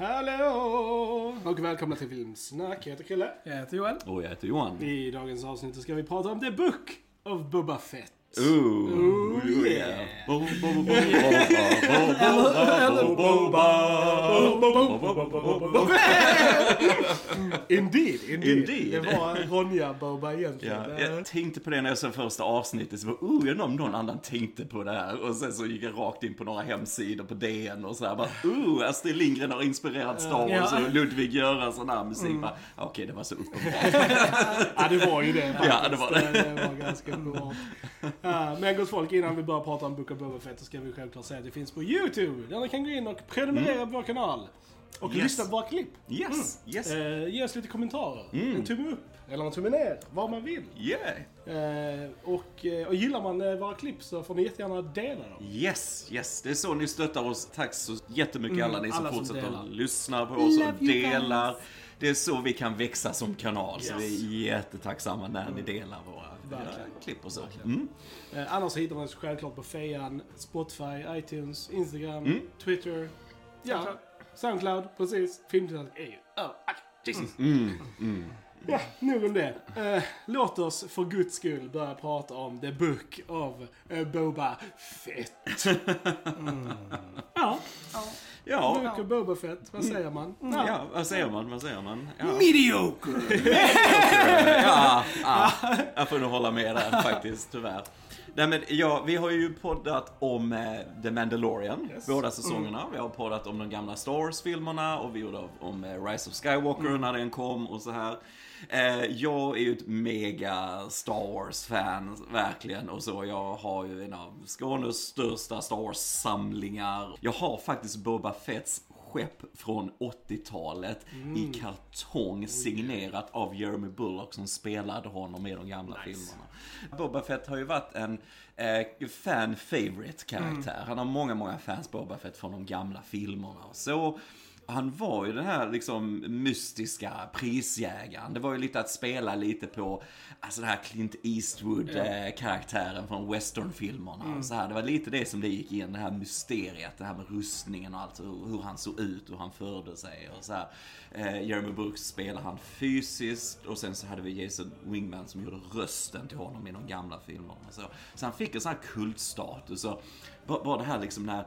Hallå! Och välkomna till Filmsnack. Jag heter Krille. Jag heter Joel. Och jag heter Johan. I dagens avsnitt ska vi prata om The Book of Boba Fett. Ooh, Oh, yeah. Indeed, indeed. Indeed. Det var Ronja Boba egentligen. Ja, jag tänkte på det när jag såg första avsnittet, så var oh, jag undrar om någon annan tänkte på det här. Och sen så gick jag rakt in på några hemsidor på DN och så här bara, oh, Astrid Lindgren har inspirerat Star Wars och Ludvig Göransson här musik. Mm. Bara, Okej, det var så uppenbart. Ja, det var ju det faktiskt. Ja, det var det. Det var ganska uppenbart. Men gott folk, innan vi börjar prata om Book of Boba Fett så ska vi självklart säga att det finns på YouTube. Där ni kan gå in och prenumerera på vår kanal. Och Yes. lyssna på våra klipp. Yes, yes, Eh, ge oss lite kommentarer. En tumme upp eller en tumme ner. Vad man vill. yeah. Eh, och, eh, och gillar man våra klipp så får ni jättegärna dela dem. Yes, yes. Det är så ni stöttar oss. Tack så jättemycket alla ni som alla som fortsätter att lyssna på oss Love och delar. Det är så vi kan växa som kanal. Så Yes. vi är jättetacksamma när ni delar våra Verkligen. klipp och så. Mm. Eh, annars hittar man oss självklart på Fejan, Spotify, iTunes, Instagram, Mm. Twitter. Ja, Soundcloud, precis. Filmtillstånd är ju. Jesus. Mm. Ja, nog om det. Eh, låt oss för guds skull börja prata om The Book of eh, Boba Fett. Mm. Ja, Ja, Book of Boba Fett, vad säger man? ja, vad säger man? Vad säger man? Ja, Mediocre! ja, ja, jag får nog hålla med där faktiskt, tyvärr. Nej, men, ja, vi har ju poddat om eh, The Mandalorian, Yes. båda säsongerna. Vi har poddat om de gamla Star Wars-filmerna och vi gjorde om eh, Rise of Skywalker när den kom och så här. Eh, jag är ju ett mega Star Wars-fan, verkligen. Och så, jag har ju en av Skånes största Star Wars-samlingar. Jag har faktiskt Boba Fetts skepp från 80-talet i kartong signerat av Jeremy Bullock som spelade honom i de gamla filmerna. Boba Fett har ju varit en eh, fan favorite karaktär. Han har många, många fans Boba Fett från de gamla filmerna och så. Han var ju den här liksom mystiska prisjägaren. Det var ju lite att spela lite på alltså den här Clint Eastwood-karaktären från westernfilmerna. och Så här. Det var lite det som det gick in, det här mysteriet, det här med rustningen och allt, hur, hur han såg ut, hur han förde sig och så här. Eh, Jeremy Brooks spelade han fysiskt och sen så hade vi Jason Wingman som gjorde rösten till honom i de gamla filmerna. Så, så han fick en sån här kultstatus. Och bara, bara det här liksom när eh,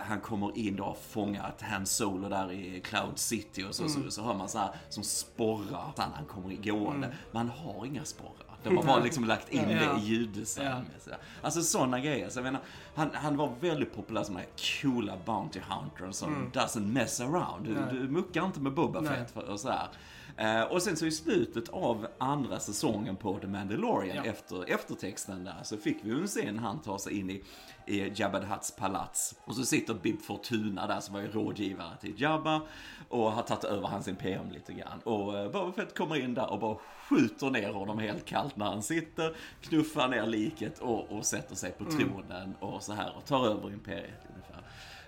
han kommer in och fångar ett Han Solo där i Cloud City och så, så, så hör man så här som sporrar när han kommer igående. Man har inga sporrar. De har bara liksom lagt in det Ja. i ljuddesignen. Så där. Alltså sådana grejer. Så jag menar, han, han var väldigt populär som den här coola Bounty Hunter som doesn't mess around. Du, du muckar inte med Boba Nej. Fett för, och så här. Eh, och sen så i slutet av andra säsongen på The Mandalorian, Ja. efter eftertexten där, så fick vi ju en scen när han tar sig in i, i Jabba the Hutts palats. Och så sitter Bib Fortuna där, som var ju rådgivare till Jabba, och har tagit över hans imperium lite grann. Och eh, Boba Fett kommer in där och bara skjuter ner honom helt kallt när han sitter, knuffar ner liket och, och sätter sig på Mm. tronen och så här och tar över imperiet.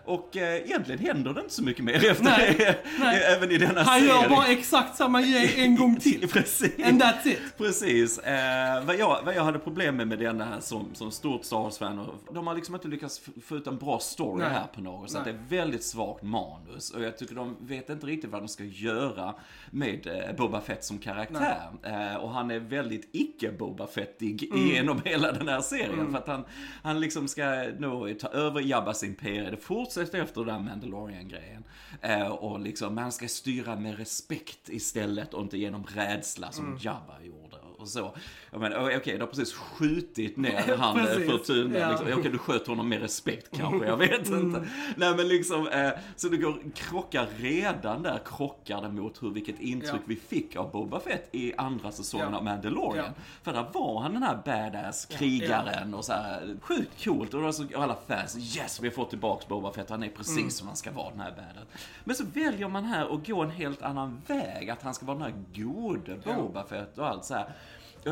Och eh, egentligen händer det inte så mycket mer efter Nej, det, nej. även i denna Han serien. gör bara exakt samma grej en gång till. Precis. And that's it. Precis. Eh, vad, jag, vad jag hade problem med med den här som, som stort Star Wars-fan, de har liksom inte lyckats få ut en bra story Nej. här på något sätt. Det är väldigt svagt manus och jag tycker de vet inte riktigt vad de ska göra med eh, Boba Fett som karaktär. Eh, och han är väldigt icke-Boba Fettig genom hela den här serien. För att han, han liksom ska nå ta över Jabbas imperium. Det fortsätter efter den där Mandalorian-grejen. Eh, och liksom, men han ska styra med respekt istället och inte genom rädsla som Jabba gjorde. Och så. Jag menar, okej, okay, du har precis skjutit ner han. Fortuna. Ja. Liksom. Okej, du sköt honom med respekt kanske, jag vet inte. Nej men liksom, eh, så det går, krockar redan där, krockar det mot hur, vilket intryck Ja. vi fick av Boba Fett i andra säsongen Ja. av Mandalorian. Ja. För där var han den här badass krigaren och så här sjukt coolt. Och då så alla fans, yes vi får tillbaks Boba Fett, han är precis Mm. som han ska vara den här badass. Men så väljer man här att gå en helt annan väg, att han ska vara den här gode. Boba Fett och allt så här.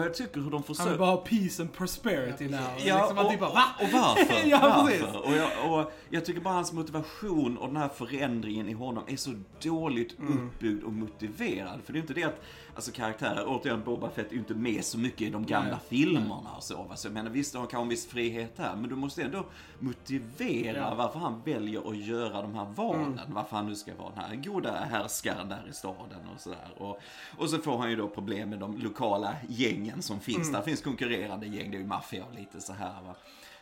Jag tycker hur de Han vill försöker... bara ha peace and prosperity now. Ja, liksom, och, typ bara, va? och varför? Ja, varför? Och jag, och jag tycker bara hans motivation och den här förändringen i honom är så dåligt Mm. uppbyggd och motiverad. För det är inte det att, alltså karaktärer, återigen Boba Fett är ju inte med så mycket i de gamla Nej. filmerna och så. va. Så jag menar visst, de har kanske en viss frihet här, men du måste ändå motivera Ja. varför han väljer att göra de här valen. Mm. Varför han nu ska vara den här goda härskaren där i staden och sådär. Och, och så får han ju då problem med de lokala gängen som finns Mm. där. Finns konkurrerande gäng, det är ju maffia och lite så här va.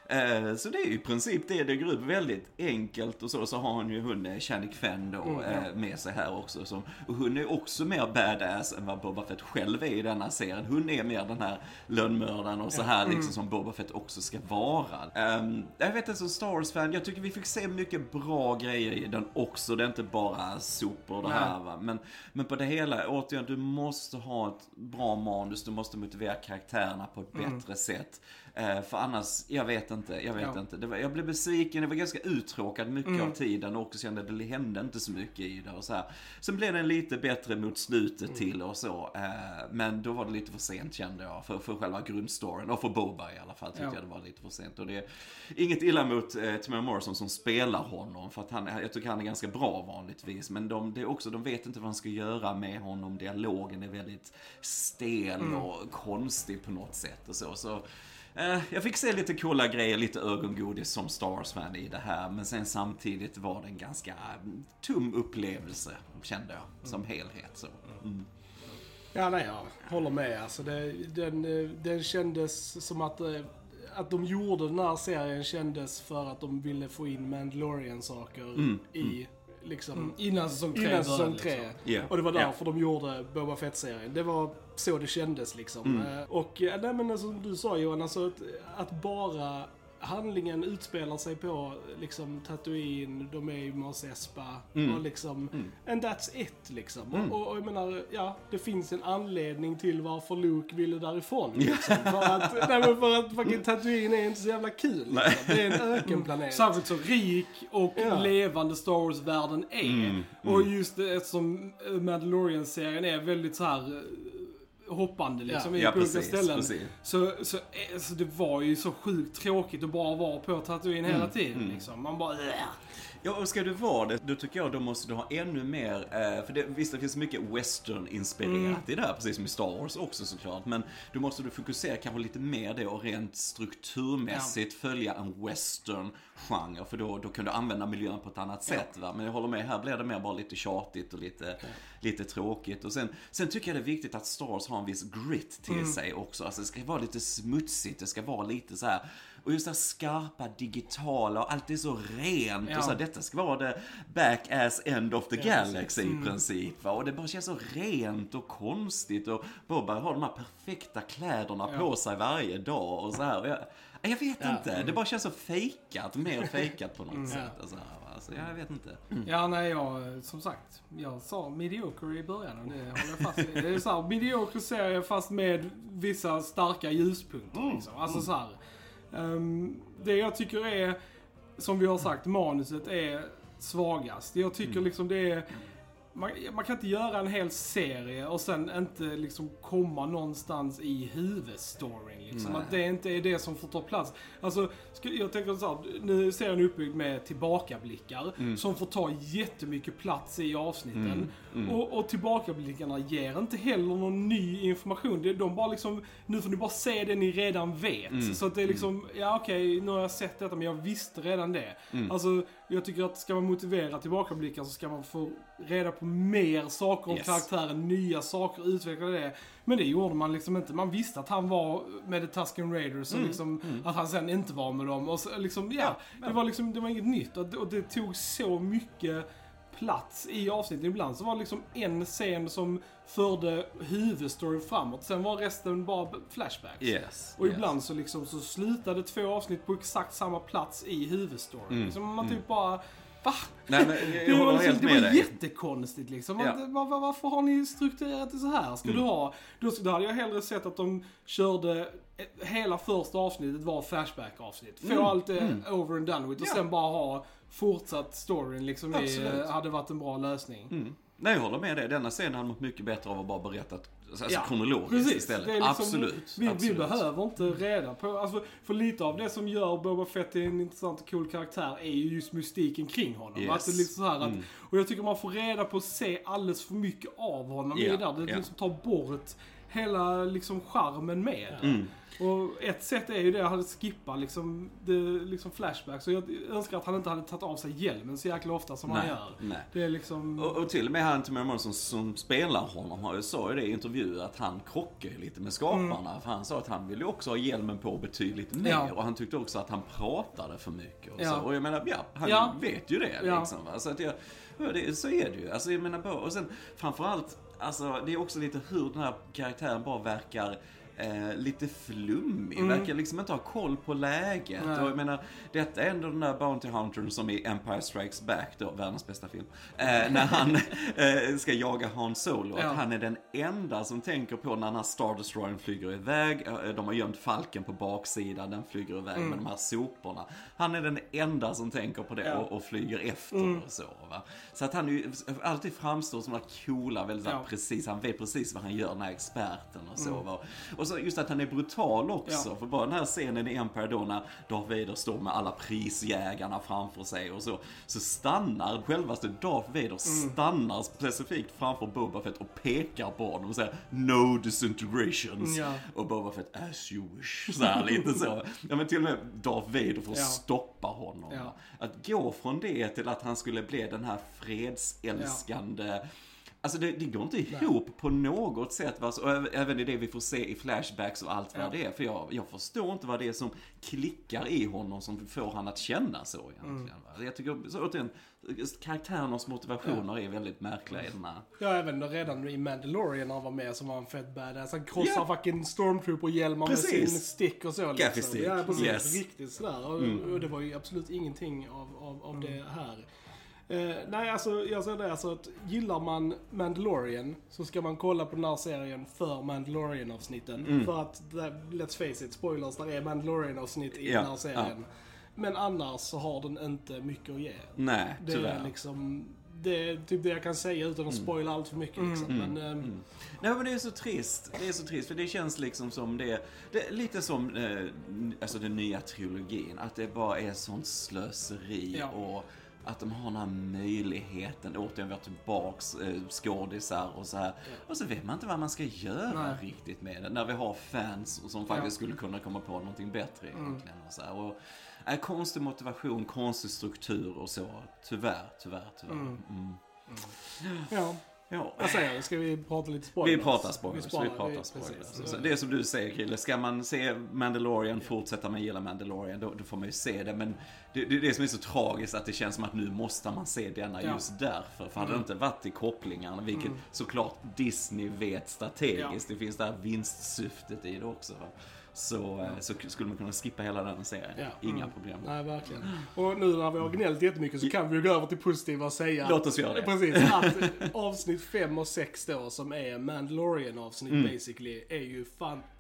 Eh, Så det är i princip det det går ut Väldigt enkelt och så. Så har han ju hon eh, Channing Fenn då Mm, eh, med sig här också. Som, och hon är också mer badass än vad Boba Fett själv är i denna serien. Hon är mer den här lönnmördaren och så här Mm. liksom som Boba Fett också ska vara. Ehm, jag vet inte, som Star Wars-fan, jag tycker vi fick se mycket bra grejer i den också. Det är inte bara sopor det här va. Men, men på det hela, återigen, du måste ha ett bra manus. Du måste motivera karaktärerna på ett bättre sätt. Eh, för annars, jag vet inte, jag vet Ja. inte. Var, jag blev besviken, jag var ganska uttråkad mycket av tiden och också kände att det hände inte så mycket i det och så här. Sen blev den lite bättre mot slutet till och så. Eh, men då var det lite för sent kände jag, för, för själva grundstoryn. Och för Boba i alla fall tyckte Ja. jag det var lite för sent. Och det är inget illa mot eh, Timothy Morrison som spelar honom, för att han, jag tycker han är ganska bra vanligtvis. Men de, det är också, de vet inte vad de ska göra med honom. Dialogen är väldigt stel och konstig på något sätt och så. så Eh, jag fick se lite coola grejer, lite ögongodis som Star Wars-fan i det här. Men sen samtidigt var det en ganska mm, tum upplevelse, kände jag, som helhet. Så. Mm. Ja, nej, jag håller med. Alltså, det, den, eh, den kändes som att, eh, att de gjorde den här serien kändes för att de ville få in Mandalorian-saker i, liksom, Mm, Innan säsong tre innan började, säsong tre. liksom. Ja, Och det var därför de gjorde Boba Fett-serien. Det var så det kändes liksom. Mm. Eh, Och eh, nej, men som du sa Johan, alltså att, att bara handlingen utspelar sig på liksom Tatooine, de är i Mos Espa Mm. och liksom, and that's it liksom. Och, och, och jag menar, ja, det finns en anledning till varför Luke ville därifrån liksom. för att, nej men för att fucking Tatooine är inte så jävla kul liksom. Det är en ökenplanet. Särskilt så rik och Ja. levande Star Wars-världen är. Mm, Och just det, eh, Mandalorian-serien är väldigt så här eh, hoppande liksom Ja. i Ja, på olika precis, ställen. precis. Så, så, eh, så det var ju så sjukt tråkigt att bara vara på Tatooine Mm, hela tiden liksom. Man bara... "Äh." Ja, och ska du vara det, då tycker jag då måste du ha ännu mer, eh, för det, visst det finns mycket western-inspirerat i det här, precis som i Star Wars också såklart, men då måste du fokusera kanske lite mer det och rent strukturmässigt följa en western-genre, för då, då kan du använda miljön på ett annat sätt. Va? Men jag håller med, här blir det mer bara lite tjatigt och lite, lite tråkigt. Och sen, sen tycker jag det är viktigt att Star Wars har en viss grit till sig också, alltså det ska vara lite smutsigt, det ska vara lite så här och just det här skarpa, digitala och allt är så rent. Ja. Och så här, detta ska vara the back ass end of the galaxy Mm. i princip. Va? Och det bara känns så rent och konstigt. Och Boba har de här perfekta kläderna på sig varje dag. Och så här. Och jag, jag vet inte, det bara känns så fejkat. Mer fejkat på något sätt. Och så här, va? Alltså, jag vet inte. Ja, nej, jag, som sagt, jag sa mediocre i början och det håller jag fast vid. Det är så här, mediocre serie fast med vissa starka ljuspunkter liksom. Alltså så här. Ehm, det jag tycker är, som vi har sagt, manuset är svagast. Jag tycker liksom det är man, man kan inte göra en hel serie och sen inte liksom komma någonstans i huvudstoryn. Liksom. Nej. Att det inte är det som får ta plats. Alltså, jag tänker så här, nu är serien uppbyggd med tillbakablickar som får ta jättemycket plats i avsnitten. Och, och tillbakablickarna ger inte heller någon ny information. Det- De bara liksom, nu får ni bara se det ni redan vet. Så att det är liksom, ja okej, nu har jag sett detta men jag visste redan det. Alltså, jag tycker att ska man motivera tillbakablickar så ska man få reda på mer saker om Yes. karaktären, nya saker, utveckla det. Men det gjorde man liksom inte. Man visste att han var med The Tusken Raiders och liksom att han sen inte var med dem. Och så, liksom, ja, det var liksom, det var inget nytt. Och det, och det tog så mycket plats i avsnittet. Ibland så var det liksom en scen som förde huvudstoryn framåt. Sen var resten bara flashbacks. Yes. Och yes. ibland så liksom så slutade två avsnitt på exakt samma plats i huvudstoryn. Mm, Liksom man typ bara, va? Nej, men jag, Det jag var, håller liksom, helt det med var dig. jättekonstigt liksom. Ja. Mm. Var, var, varför har ni strukturerat det så här? Ska du ha... Då, då hade jag hellre sett att de körde... Hela första avsnittet var flashback-avsnitt. Få allt det over and done with och Mm. Ja. sen bara ha fortsatt storyn liksom i, hade varit en bra lösning. Mm. Nej, jag håller med dig. Denna scenen hade mått mycket bättre av att bara berättat alltså Ja, kronologiskt Precis. istället. Liksom, absolut. Vi, absolut. vi behöver inte reda på, alltså, för lite av det som gör Boba Fett till en intressant och cool karaktär är ju just mystiken kring honom. Yes. Att är liksom så här att, Mm. Och jag tycker man får reda på och se alldeles för mycket av honom i Ja, det där. Det ja. liksom tar bort hela liksom charmen med det. Mm. Och ett sätt är ju det att han skippa liksom, det, liksom flashbacks. Så jag önskar att han inte hade tagit av sig hjälmen så jäkla ofta som han Nej, gör. nej. Det är liksom... Och, och till och med han Tim Morrison som spelar honom har ju sa ju det i intervjuer att han krockar lite med skaparna. För han sa att han ville också ha hjälmen på betydligt mer. Ja. Och han tyckte också att han pratade för mycket. Och, Ja. så. och jag menar, ja, han Ja. vet ju det liksom. Va? Så, att jag, ja, det, så är det ju. Alltså jag menar och sen framförallt, alltså det är också lite hur den här karaktären bara verkar Eh, lite flummig, verkar liksom inte ha koll på läget. Mm. Nej. Och jag menar, detta är ändå den där Bounty Huntern som i Empire Strikes Back, då, världens bästa film. Eh, när han eh, ska jaga Han Solo. Ja. Att han är den enda som tänker på när den här Star Destroyern flyger iväg. Eh, De har gömt falken på baksidan, den flyger iväg med de här soporna. Han är den enda som tänker på det Mm. Ja. Mm. och, och flyger efter och så. Va? Så att han är ju alltid framstår som den coola, väldigt Ja. precis, han vet precis vad han gör, den här experten och så. Va? Och så just att han är brutal också. Ja. För bara den här scenen i Empire då när Darth Vader står med alla prisjägarna framför sig och så. Så stannar självaste Darth Vader Mm. stannar specifikt framför Boba Fett och pekar på honom och säger No disintegrations. Ja. Och Boba Fett as you wish. Så här lite så. Ja men till och med Darth Vader får Ja. stoppa honom. Att gå från det till att han skulle bli den här fredsälskande Alltså det, det går inte ihop på något sätt. Va? Och även- i det vi får se i flashbacks och allt vad Ja. det är. För jag, jag förstår inte vad det är som klickar i honom som får han att känna så egentligen. Mm. Va? Jag tycker, så återigen, karaktärernas motivationer är väldigt märkliga i den här. Ja, även redan i Mandalorian när han var med som var en fett badass. Han krossar Ja. fucking stormtrooper-hjälmar med sin stick och så. Gaffy stick, Ja, precis. yes. Riktigt sådär. Och, och det var ju absolut ingenting av, av, av det här. Eh, nej, alltså jag säger det alltså att gillar man Mandalorian så ska man kolla på den här serien för Mandalorian-avsnitten. För att, där, let's face it, spoilers, där är Mandalorian-avsnitt i Ja, den här serien. Men annars så har den inte mycket att ge. Nej, Det tyvärr. är liksom, det är typ det jag kan säga utan att spoila allt för mycket liksom. Men, ehm, Nej men det är så trist. Det är så trist för det känns liksom som det, det lite som eh, alltså den nya trilogin. Att det bara är sånt slöseri Ja. och att de har den här möjligheten, återigen vi har tillbaks eh, skådisar och så här. Och så vet man inte vad man ska göra Nej. riktigt med det. När vi har fans som faktiskt Ja. skulle kunna komma på någonting bättre egentligen. Och så här. Och, eh, konstig motivation, konstig struktur och så. Tyvärr, tyvärr, tyvärr. Mm. ja. Ja. Vad säger du? Ska vi prata lite spoilers? Vi pratar spoilers. Vi, pratar vi- spoilers. precis. Det är som du säger Krille, ska man se Mandalorian, fortsätta man gilla Mandalorian, då, då får man ju se det. Men det, det är det som är så tragiskt, att det känns som att nu måste man se denna Ja. just därför. För hade det inte varit i kopplingarna, vilket Mm. såklart Disney vet strategiskt, det finns det här vinstsyftet i det också. Va? Så, eh, så skulle man kunna skippa hela den serien. Ja. Inga Mm. problem. Nej, verkligen. Och nu när vi har gnällt jättemycket så kan vi ju gå över till positiva och säga... Låt oss göra det. Precis, att avsnitt 5 och 6 då, som är Mandalorian-avsnitt Mm. basically, är ju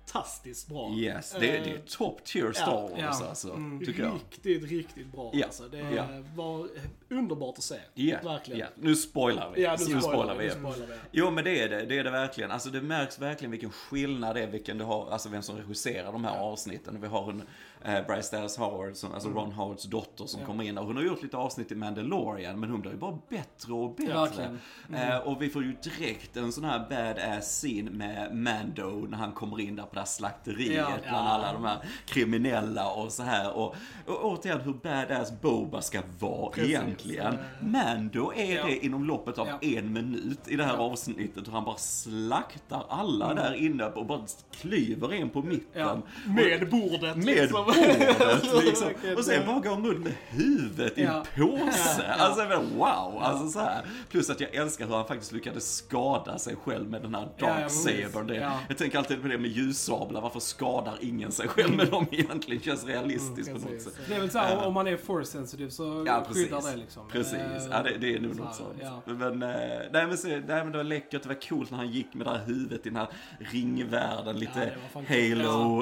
fantastiskt bra. Yes, det, det är top tier Star ja, Wars ja. alltså, tycker jag. Riktigt, riktigt bra Ja, alltså. Det ja. var underbart att se. Ja, Verkligen. ja. Nu spoilar vi. Ja, nu spoilar vi. vi. Nu spoilar vi. Jo men det är det, det är det verkligen. Alltså det märks verkligen vilken skillnad det är, vilken du har, alltså vem som regisserar de här avsnitten. Vi har en eh, Bryce Dallas Howard, som, alltså Ron Howards dotter som kommer in och hon har gjort lite avsnitt i Mandalorian men hon blir ju bara bättre och bättre. Eh, och vi får ju direkt en sån här badass scene med Mando när han kommer in där på det här slakteriet Ja. bland alla de här kriminella och så här. Och, och återigen hur badass Boba ska vara Precis. egentligen. Mando är Ja. det inom loppet av Ja. en minut i det här avsnittet och han bara slaktar alla där inne och bara klyver en på mitten. Ja. Med bordet. Med liksom. Bordet liksom. Och sen bara går runt med huvudet i en påse. Alltså wow, alltså så här. Plus att jag älskar hur han faktiskt lyckades skada sig själv med den här Dark precis. Saber. Det, Ja. Jag tänker alltid på det med ljussablar, varför skadar ingen sig själv med dem egentligen? Känns realistiskt på något sätt. Det är väl så här, om man är force sensitive så Ja, skyddar det liksom. Precis, Eh, ja, det, det är nog så något här, sånt. ja. Men, eh, nej, men, så, nej, men det var läckert, det var coolt när han gick med det här huvudet i den här ringvärlden, lite Ja,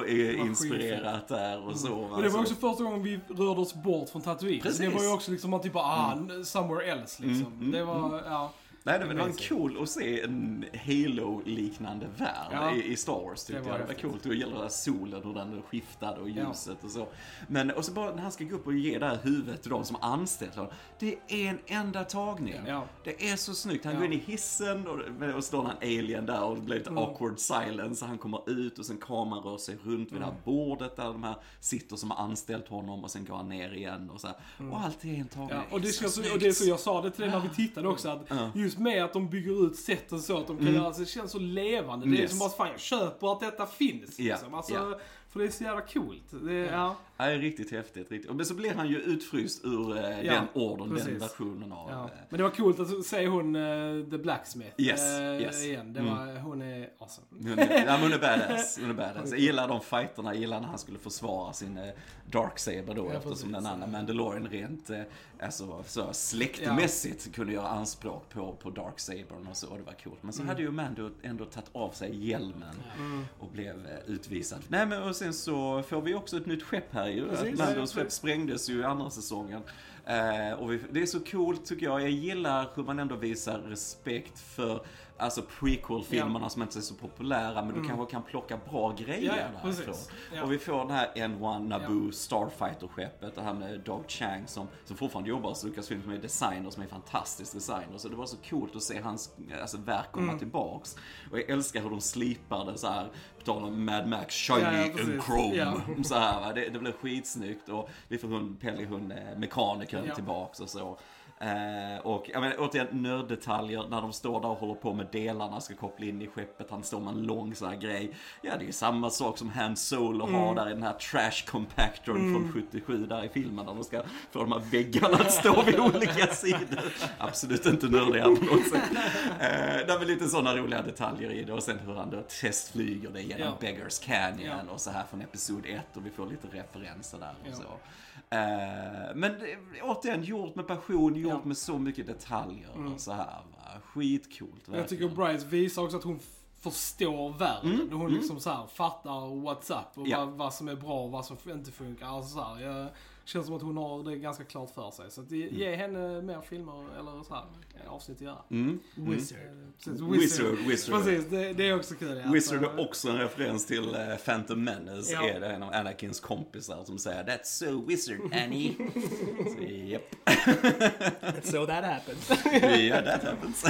är var inspirerat där och så. Och det var också första gången vi rörde oss bort från Tatooine. Precis. Det var ju också liksom att typ bara, ah, somewhere else liksom. Mm, det var, ja. Nej, det var, det var Amazing. cool att se en Halo-liknande värld Ja. i, i Star Wars tyckte Det var jag. Det var coolt. Och gäller solen, hur den skiftade och Ja. ljuset och så. Men, och så bara när han ska gå upp och ge det här huvudet till de som anställt honom. Det är en enda tagning. Ja. Det är så snyggt. Han Ja. går in i hissen och, och står en alien där och det blir lite Mm. awkward silence. Han kommer ut och sen kameran rör sig runt vid det här Mm. bordet där de här sitter som har anställt honom och sen går han ner igen och så här. Och allt är en tagning. Mm. Ja, och, det är ska, så och det är så jag sa det till dig när vi tittade också, att Ja. Just med att de bygger ut sätten så att de kan göra det känns så levande. Det är Yes. som bara, fan jag köper att detta finns. Ja, Liksom. Alltså, ja. För det är så jävla coolt. Det, ja. Ja, det är riktigt häftigt. Riktigt. Men så blir han ju utfryst ur eh, Ja, den ordern, den precis. versionen av... Ja. eh, Men det var coolt att se hon, uh, The Blacksmith, Yes, eh, yes. igen. Det Mm. var, hon är awesome. Hon är, ja, hon är badass. Hon är badass. Jag gillar de fighterna, jag gillar när han skulle försvara sin eh, Darksaber då Ja, eftersom den andra Mandalorian rent eh, alltså, så släktmässigt kunde göra anspråk på, på Darksabern och så, och det var coolt. Men så Mm. hade ju Mando ändå tagit av sig hjälmen och blev eh, utvisad. Nej men och sen så får vi också ett nytt skepp här ju. Precis. Att Mandos skepp sprängdes ju i andra säsongen. Eh, och vi, det är så coolt tycker jag. Jag gillar hur man ändå visar respekt för Alltså prequel-filmerna som inte är så populära men du kanske kan plocka bra grejer Mm. Ja, ja, därifrån. Ja. Och vi får det här N1 Naboo Starfighter-skeppet, det här med Dog Chang som, som fortfarande jobbar hos Lucasfilm som är designer, som är fantastisk designer. Så det var så coolt att se hans alltså, verk komma Mm. tillbaks. Och jag älskar hur de slipar det så här på tal om Mad Max, shiny Ja, ja, and chrome. Ja. Så här, va? Det, det blev skitsnyggt och vi får hon, Pelly, hon eh, mekanikern Ja. tillbaks och så. Eh, och jag menar, återigen nörddetaljer när de står där och håller på med delarna, ska koppla in i skeppet, han står med en lång sån här grej. Ja, det är samma sak som Han Solo Mm. har där i den här trash compactorn från 77 där i filmen, där de ska få de här väggarna att stå vid olika sidor. Absolut inte nördiga på något sätt. Eh, det är väl lite sådana roliga detaljer i det och sen hur han då testflyger det genom Ja. Beggars Canyon Ja. och så här från Episod 1 och vi får lite referenser där och Ja. så. Eh, men återigen, gjort med passion, gjort Ja. Mm. med så mycket detaljer och så här. Va? Skitcoolt Jag tycker verkligen. Bryce visar också att hon förstår världen. hon liksom så här fattar what's up och Mm. Ja. vad, vad som är bra och vad som inte funkar. Alltså så här, jag, känns som att hon har det ganska klart för sig. Så att ge, ge henne mer filmer eller så här, avsnitt att göra. Mm. Wizard. Precis, Wizard, Wizard. Precis, det, det är också kul. ja. Wizard är också en referens till uh, Phantom Menace. Ja. Är det en av Anakins kompisar som säger That's so wizard Annie. så, yep. So that happens. yeah, that happens.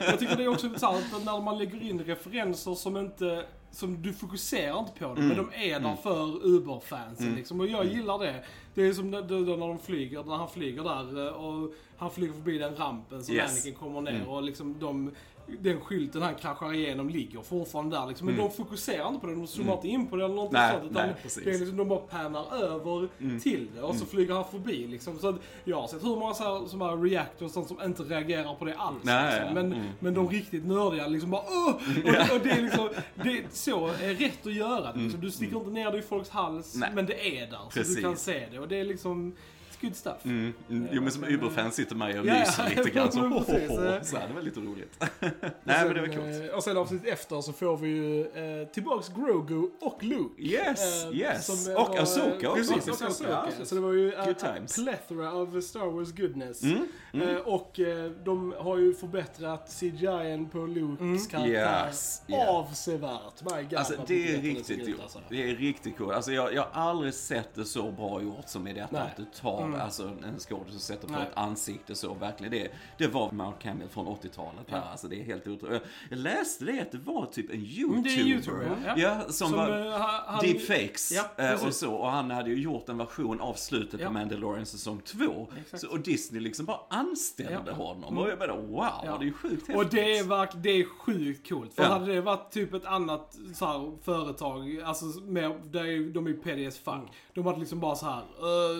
Jag tycker det är också att när man lägger in referenser som inte som du fokuserar inte på dem, men de är där för Uber-fansen liksom. Och jag gillar det. Det är som när, de flyger, när han flyger där eh, och han flyger förbi den rampen som Yes. Anakin kommer ner och liksom de den skylten han kraschar igenom ligger fortfarande där liksom. Men de fokuserar inte på det, de zoomar inte in på det eller något Nej, sånt. Utan nej, precis. det är liksom, de bara pannar över till det och så flyger han förbi liksom. Så att jag har sett hur många så här, som här reactors sånt som inte reagerar på det alls. Nej, liksom. Men, men de riktigt nördiga liksom bara Åh! Och, och det är liksom, det så är rätt att göra det. Liksom. Du sticker inte ner det i folks hals, Nej. men det är där. Så Precis. du kan se det. Och det är liksom, good stuff. Mm, mm. Jo men som Uber-fan sitter man ju och myser lite grann så, eh. så här, det var lite roligt. Nej men det var coolt. eh, Och sen avsnitt efter så får vi ju eh, tillbaks Grogu och Luke. Yes, Eh, yes. som, eh, Och var, Asoka också. Precis, och Asoka, ja. Så det var ju times. plethora of Star Wars goodness. Mm, Eh, och eh, de har ju förbättrat CGI på Lukes karaktär Yes, yeah. avsevärt. My God, Alltså det är riktigt gjort. alltså. Det är riktigt coolt. Alltså jag, jag har aldrig sett det så bra gjort som i detta. Nej. Att du tar alltså, en skådis och sätter på Nej. ett ansikte så. Verkligen. Det, det var Mark Hamill från 80-talet här. Ja. Alltså det är helt otroligt. Jag läste det att det var typ en YouTuber. Det är YouTuber, ja. ja. som, Som, var eh, ha- han- deepfakes Ja, eh, och så. Och han hade ju gjort en version av slutet Ja. på Mandalorian säsong 2. Exakt. Så, och Disney liksom bara anställde Ja. honom. Och jag bara wow, Ja. det är ju sjukt häftigt. Och det är, verk, det är sjukt coolt. För hade det varit typ ett annat så här, företag, alltså med, där är, de är ju PDS fuck. De hade liksom bara så här,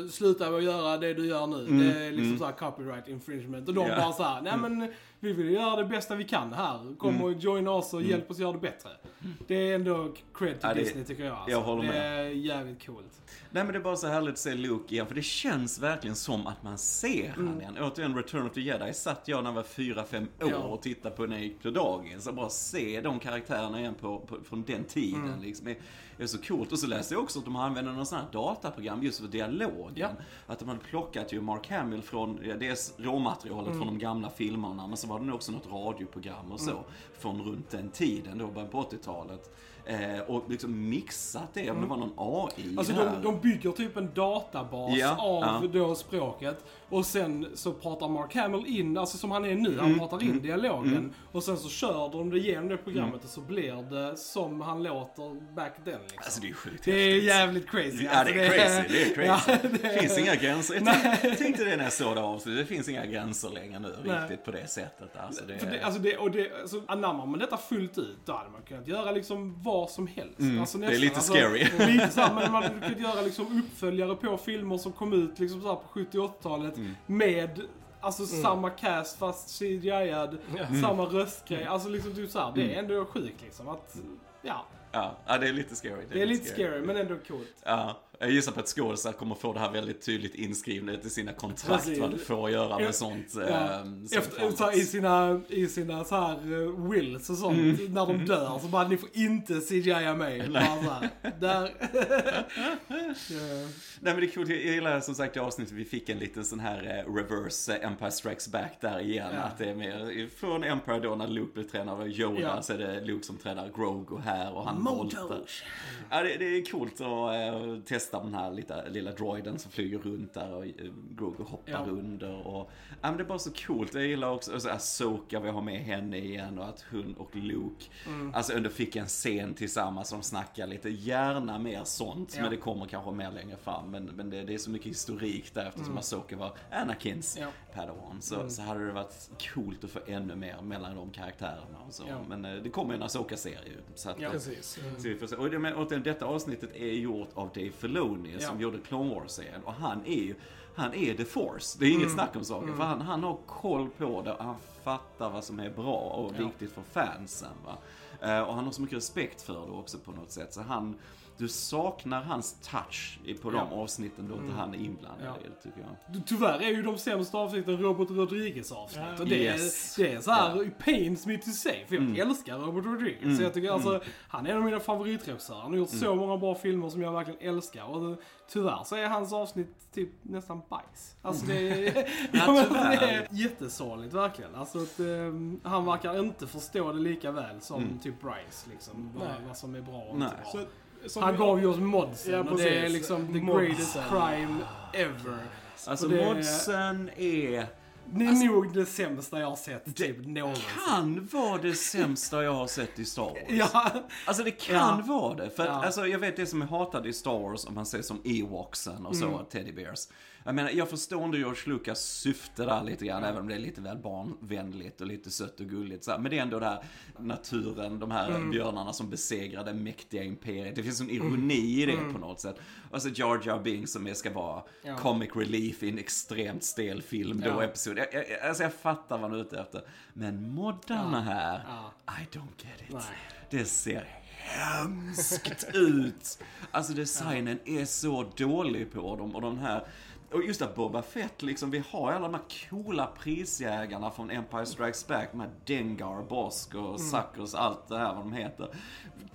"Uh, sluta med att göra göra det du gör nu. Det är liksom så här copyright infringement. Och de Ja. bara så här, nej men vi vill göra det bästa vi kan här. Kom och joina oss och hjälp oss göra det bättre. Det är ändå cred till Ja, det- Disney tycker jag. Alltså. jag håller det med. är jävligt coolt. Nej men det är bara så härligt att se Luke igen, för det känns verkligen som att man ser han igen. Återigen, Return of the Jedi satt jag när jag var 4-5 år Ja. och tittade på när jag gick på dagis. Och bara se de karaktärerna igen på, på, från den tiden liksom. Är, är så coolt. Och så läste jag också att de använder någon sån här dataprogram just för dialogen. Ja. Att de hade plockat ju Mark Hamill från, dels råmaterialet från de gamla filmerna, men så var det nog också något radioprogram och så. Från runt den tiden, då början på 80-talet. Eh, och liksom mixat det, om det var någon AI Alltså här. de, de bygger typ en databas Ja, av ja. då språket. Och sen så pratar Mark Hamill in, alltså som han är nu, Mm, han pratar in dialogen. Och sen så kör de det igenom det programmet Mm. och så blir det som han låter back then liksom. Alltså det är sjukt det är jävligt crazy. Ja, Alltså, det är crazy. Det är crazy. Ja, det finns inga gränser. Jag tänkte, tänkte det när jag såg det avsnittet. Det finns inga gränser längre nu Nej. riktigt på det sättet. Alltså, det, För det, alltså det, och det, alltså anammar man detta fullt ut, då hade man kunnat göra liksom vad som helst. Alltså Mm. det är lite alltså, scary. Lite så här, men man hade kunnat göra liksom uppföljare på filmer som kom ut liksom så här på 70-80-talet Mm. med Alltså samma cast fast CGI-ad, samma röstgrej. Alltså liksom typ såhär, det är Mm. ändå sjukt liksom att, ja. ja, ja, det är lite scary. Det är lite scary men ändå coolt. Ja, jag gissar på att skådisar kommer få det här väldigt tydligt inskrivet i sina kontrakt Precis. vad du får göra med sånt. Ja. som Efter, så I sina, i sina så här eh, wills och sånt, Mm. när de dör, så bara ni får inte CGI mig. Bara där. Nej men det är kul, jag gillar som sagt i avsnittet vi fick en liten sån här eh, reverse eh, Empire Strikes Back där igen. Ja. Att det är mer, från Empire då när Luke blir tränad av Yoda Ja. så är det Luke som tränar Grogu här och han voltar. Ja det, det är coolt att eh, testa den här lilla, lilla droiden som flyger runt där och eh, Grogu hoppar Ja. under. Och, ja, men det är bara så coolt. Jag gillar också alltså, Asoka, vi har med henne igen och att hon och Luke Mm. alltså ändå fick en scen tillsammans som snackar lite. Gärna mer sånt, Ja. men det kommer kanske mer längre fram. Men, men det, det är så mycket historik där eftersom Asoka var Anakins Ja. Padawan. Så, så hade det varit coolt att få ännu mer mellan de karaktärerna och så. Ja. Men eh, det kommer en Asoka-serie. Så att, Ja. eh, Precis. så vi får se. Och, det, men, och det- detta avsnittet är gjort av Dave Filoni som Ja. gjorde Clone Wars-serien. Och han är ju, han är the force. Det är inget Mm. snack om saken. För han, han har koll på det och han fattar vad som är bra och viktigt för fansen. Va? Eh, och han har så mycket respekt för det också på något sätt. Så han, du saknar hans touch i- på de Ja. Mm. avsnitten då inte han är inblandad Ja. i det tycker jag. Tyvärr är ju de sämsta avsnitten Robert Rodriguez avsnitt. Ja. Och det, Yes. är, det är så här, Ja. pains me to say. För jag Mm. älskar Robert Rodriguez. Så jag tycker alltså, han är en av mina favoritregissörer. Han har gjort så många bra filmer som jag verkligen älskar. Och det, tyvärr så är hans avsnitt typ nästan bajs. Alltså det är, ja, men tyvärr. det är jättesorgligt verkligen. Alltså att, ehm, han verkar inte förstå det lika väl som typ Bryce. Liksom, vad, vad som är bra och inte bra. Så, som Han gav ju oss modsen Ja, och det är liksom the Modsen. greatest crime ever. Alltså det- modsen är, Det är nog det sämsta jag har sett typ någonsin. kan vara det sämsta jag har sett i Star Wars. Ja, Alltså det kan Ja. vara det. För att, Ja. alltså, jag vet det som är hatade i Star Wars, om man säger som Ewoksen och så, Mm. Teddy Bears. Jag menar, jag förstår ändå George Lucas syfte där lite grann, även om det är lite väl barnvänligt och lite sött och gulligt. Så här. Men det är ändå det här naturen, de här Mm. björnarna som besegrar det mäktiga imperiet. Det finns en ironi i det på något sätt. Och så Jar Jar Binks som ska vara Mm. Ja. comic relief i en extremt stel film då, Ja. episod. Jag, jag, alltså jag fattar vad han är ute efter. Men moddarna här, Ja. I don't get it. Nej. Det ser hemskt ut. Alltså designen är så dålig på dem och de här och just att Boba Fett, liksom, vi har alla de här coola prisjägarna från Empire Strikes Back, här Dengar, Bosk och Suckers, allt det här vad de heter.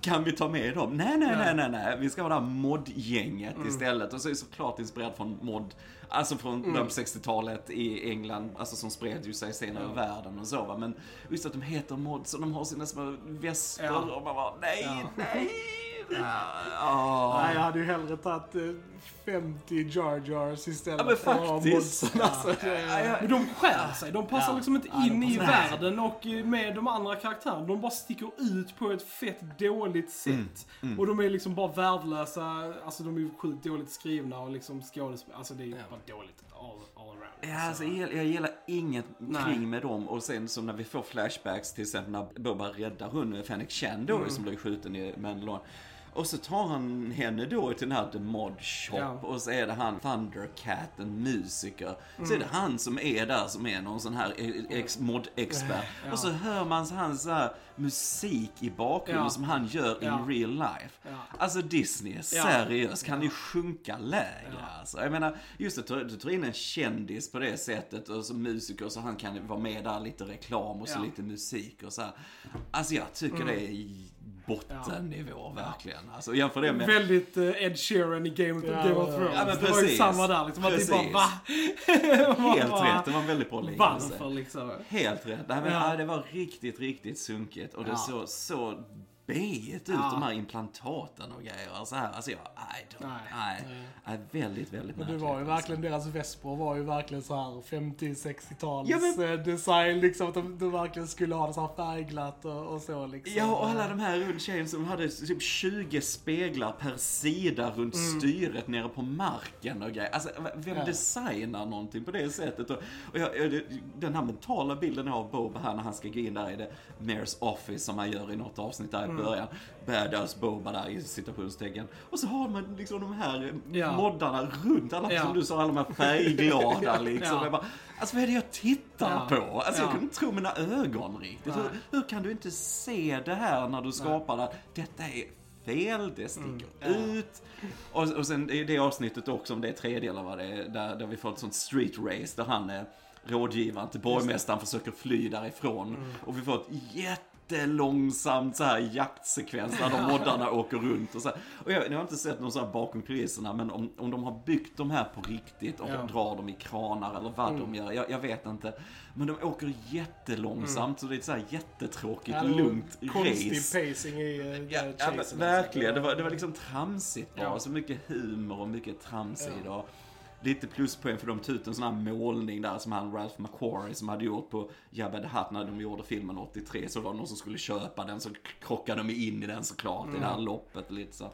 Kan vi ta med dem? Nej, nej, nej, nej, nej. Vi ska ha det här mod-gänget istället. Och så är det såklart inspirerat från mod, alltså från på 60-talet i England, alltså som spred ju sig senare i världen och så va. Men just att de heter mods och de har sina små vesper Ja. och man bara, nej, Ja. nej. Ja. Nej, jag hade ju hellre tagit eh, 50 Jar Jars istället Ja, men för faktiskt. modsen. Alltså, Ja. Men de skär sig. De passar Ja. liksom inte Ja, in i världen och med de andra karaktärerna. De bara sticker ut på ett fett dåligt sätt. Mm, Och de är liksom bara värdelösa. Alltså de är ju sjukt dåligt skrivna och liksom skådespel. Alltså det är ju bara dåligt all, all around. Ja, alltså, Så- jag, jag gillar ingenting Nej. med dem och sen så när vi får flashbacks till exempel när Boba räddar hon Fennec Chan då Mm. som blev skjuten i Mandalore. Och så tar han henne då till den här The Mod Shop Ja. och så är det han Thundercat, en musiker. Så är det han som är där som är någon sån här ex mod-expert. Ja. Och så hör man hans så här musik i bakgrunden Ja. som han gör Ja. in real life. Ja. Alltså Disney, Ja. seriöst, kan ni sjunka lägre alltså? Jag menar, just att du, tar in en kändis på det sättet och som musiker så han kan vara med där lite reklam och så Ja. lite musik och så här. Alltså jag tycker det är bottennivå verkligen. Alltså jämför det med Väldigt eh, Ed Sheeran i Game, Ja, Game of ja, Thrones. ja, men det var ju samma där liksom. Att det Precis. bara va? Helt rätt, det var en väldigt bra liknelse. Varför liksom? Helt rätt. Nej, men, Ja. ja. det var riktigt, riktigt sunkigt och det Ja. såg så beigt ut, Ja. de här implantaten och grejer. Så här, alltså jag, nej, Nej. nej, nej. väldigt, väldigt Men det märkligt. var ju alltså. verkligen, deras Vesper var ju verkligen så här 50-60-tals Ja, men- eh, design liksom. Att de, de verkligen skulle ha det så här färgglatt och, och så liksom. Ja, och alla de här runt tjejen som hade typ 20 speglar per sida runt styret nere på marken och grejer. Alltså, vem Ja. designar någonting på det sättet? Och, och jag, jag- den här mentala bilden av Boba här när han ska gå in där i det Mayor's Office som han gör i något avsnitt där i början. Badass Boba där i citationstecken. Och så har man liksom de här Ja. moddarna runt, alla Ja. som du sa, alla de här färgglada liksom. Ja. Bara, alltså vad är det jag tittar Ja. på? Alltså jag Ja. kunde inte tro mina ögon riktigt. Hur, hur kan du inte se det här när du skapar det? Detta är fel, det sticker Mm. ut. Och, och sen i det avsnittet också, om det är tredje eller vad det är, där, där vi får ett sånt street race där han är rådgivaren till borgmästaren försöker fly därifrån. Mm. Och vi får ett jättelångsamt så här jaktsekvens där de moddarna åker runt och så här. Och jag, jag har inte sett någon så här bakom kulisserna, men om, om de har byggt de här på riktigt och Ja. drar dem i kranar eller vad de gör, jag, jag vet inte. Men de åker jättelångsamt så det är ett så här jättetråkigt, Ja, lugnt Konstig race. pacing i uh, Ja, ja men, verkligen. Det var, det var liksom tramsigt bara. Ja. Så mycket humor och mycket trams i det. Lite pluspoäng för de tog ut en sån här målning där som han Ralph McQuarrie som hade gjort på Jabba the Hutt när de gjorde filmen 83. Så var det någon som skulle köpa den så krockade de in i den såklart i det här loppet lite så.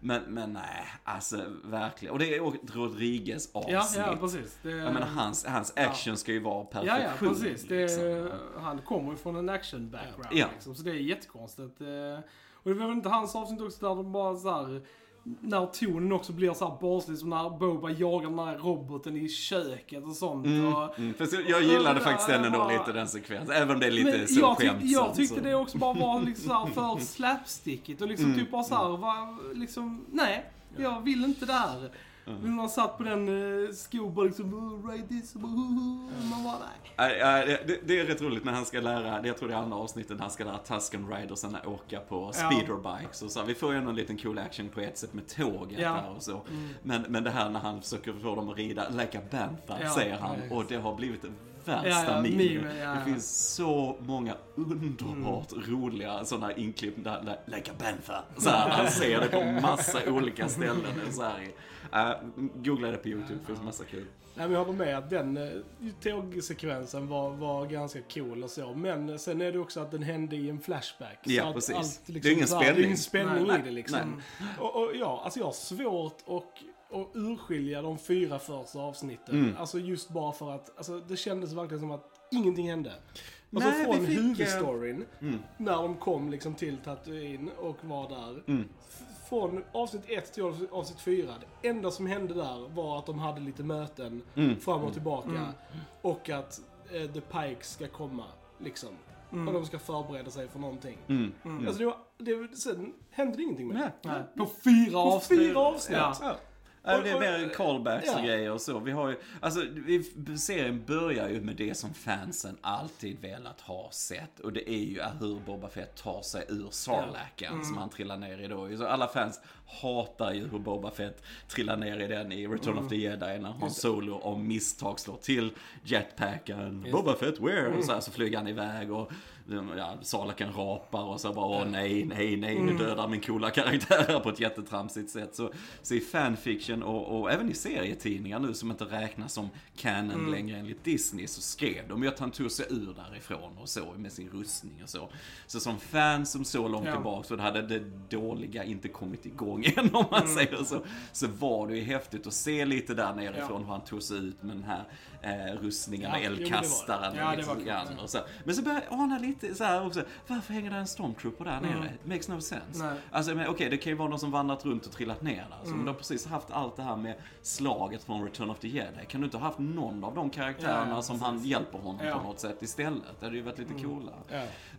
Men, men nej, alltså verkligen. Och det är ett Rodriguez avsnitt. Ja, ja, precis. Det, Jag menar hans, hans action ska ju vara Ja, perfektion. ja, precis. Det, liksom. Han kommer ju från en action background Ja. liksom, så det är jättekonstigt. Eh, Och det var väl inte hans avsnitt också där de bara så här när tonen också blir så här barnslig som när Boba jagar den här roboten i köket och sånt. Och, Mm, fast jag gillade Ja, faktiskt den ändå lite, den sekvensen. Även om det är lite så jag, tyck, skämtsamt. jag tyckte så. det också bara var liksom så för slapstickigt och liksom typ bara så här, var, liksom, nej, jag vill inte det här. Men man satt på den uh, skoban liksom, oh, ride this, oh, man bara nej. Nej, nej, det- det, är rätt roligt när han ska lära, jag tror det är andra avsnittet, när han ska lära Tusken Ridersarna åka på speederbikes och så. Vi får ju en liten cool action på ett sätt med tåget Ja. där och så. Men, men det här när han försöker få dem att rida like a banther, Ja, säger han. Och det har blivit värsta Ja, meme. meme, ja, Det finns så många underbart roliga sådana inklipp där, like a banther. Så här, han ser det på massa olika ställen. Så här, äh, googla det på YouTube, det finns massa kul. Nej, men jag håller med att den eh, tågsekvensen var, var ganska cool och så. Men sen är det också att den hände i en flashback. Ja, så att precis. Allt, Det är ingen här, Det är spänning. ingen spänning Nej, i det liksom. nej. Och, och ja, alltså jag har svårt att, att urskilja de fyra första avsnitten. Mm. Alltså just bara för att, alltså det kändes verkligen som att ingenting hände. Alltså Nej, från fick, eh, huvudstoryn, när de kom liksom till Tatooine och var där. Mm. Från avsnitt 1 till avsnitt- avsnitt 4, det enda som hände där var att de hade lite möten Mm. fram och tillbaka. Och att eh, The Pikes ska komma, liksom. Och de ska förbereda sig för någonting. Mm. Alltså det var, det, sen hände det ingenting med det. Nej, på fyra På avsnitt. fyra avsnitt. Ja. Ja. Ja, det är Och- mer callbacks och ja. grejer och så. Vi har ju, alltså, vi, serien börjar ju med det som fansen alltid velat ha sett. Och det är ju hur Boba Fett tar sig ur Sarlacken som han trillar ner i då. Så alla fans hatar ju hur Boba Fett trillar ner i den i Return of the Jedi när Han Solo av misstag slår till jetpacken. Boba Fett, where? Och så, här, så flyger han iväg och ja, Sarlacken rapar och så bara åh nej, nej, nej, nu dödar min coola karaktär på ett jättetramsigt sätt. Så, så i fanfiction och, och även i serietidningar nu som inte räknas som canon Mm. längre enligt Disney så skrev de ju att han tog sig ur därifrån och så med sin rustning och så. Så som fan som så långt Ja. tillbaka så hade det dåliga inte kommit igång än om man Mm. säger så. Så var det ju häftigt att se lite där nerifrån hur han tog sig ut med den här eh, rustningen Ja, med jo, det det. eldkastaren. Ja, det ja. och så. Men så började jag ana lite så här också, varför hänger det en stormtrooper där nere? Makes no sense. Nej. Alltså men, okej, det kan ju vara någon som vandrat runt och trillat ner där. Så, Men de har precis haft allt det här med slaget från Return of the Jedi. Kan du inte ha haft någon av de karaktärerna Ja, ja, som han hjälper honom Ja. på något sätt istället? Det hade ju varit lite coolare. Ja.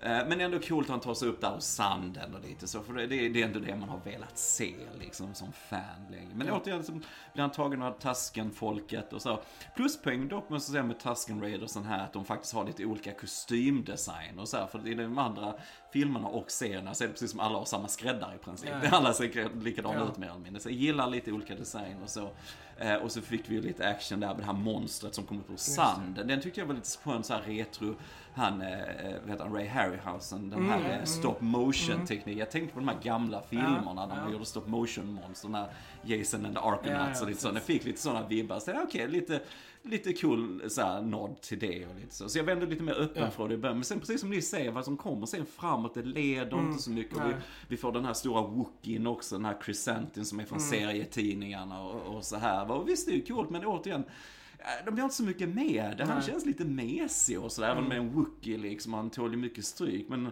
Eh, Men ändå coolt att han tar sig upp där hos sanden och lite så. För det, det, det är ändå det man har velat se liksom som fan länge. Men återigen så blir han tagen av Tusken-folket och så. Pluspoäng dock måste jag säga med Tusken Raidersen här att de faktiskt har lite olika kostymdesign och så här. För i de andra filmerna och serierna så är det precis som alla har samma skräddare i princip. Ja. Alla ser likadana Ja. ut mer eller mindre. Så jag gillar lite olika design och så. Eh, och så fick vi ju lite action där med det här monstret som kom upp ur sanden. Den tyckte jag var lite skön så här retro. Han, eh, vad heter han, Ray Harryhausen, den här eh, stop motion teknik. Jag tänkte på de här gamla filmerna när man ja. gjorde stop motion monster. Den här Jason and the Argonauts Ja, ja, och lite så. Jag fick lite sådana vibbar. Så ja, okej, lite, lite cool så här, nod till det och lite så. Så jag var ändå lite mer öppen Ja. för det i början. Men sen precis som ni säger, vad som kommer sen framåt, det leder inte så mycket. Vi, vi får den här stora Wookien också, den här Chrysantin som är från serietidningarna och, och så här. Och visst, det är ju coolt, men återigen, eh, de gör inte så mycket med det. Han Nej. känns lite mesig och sådär, även med en Wookie liksom. Han tål ju mycket stryk. Men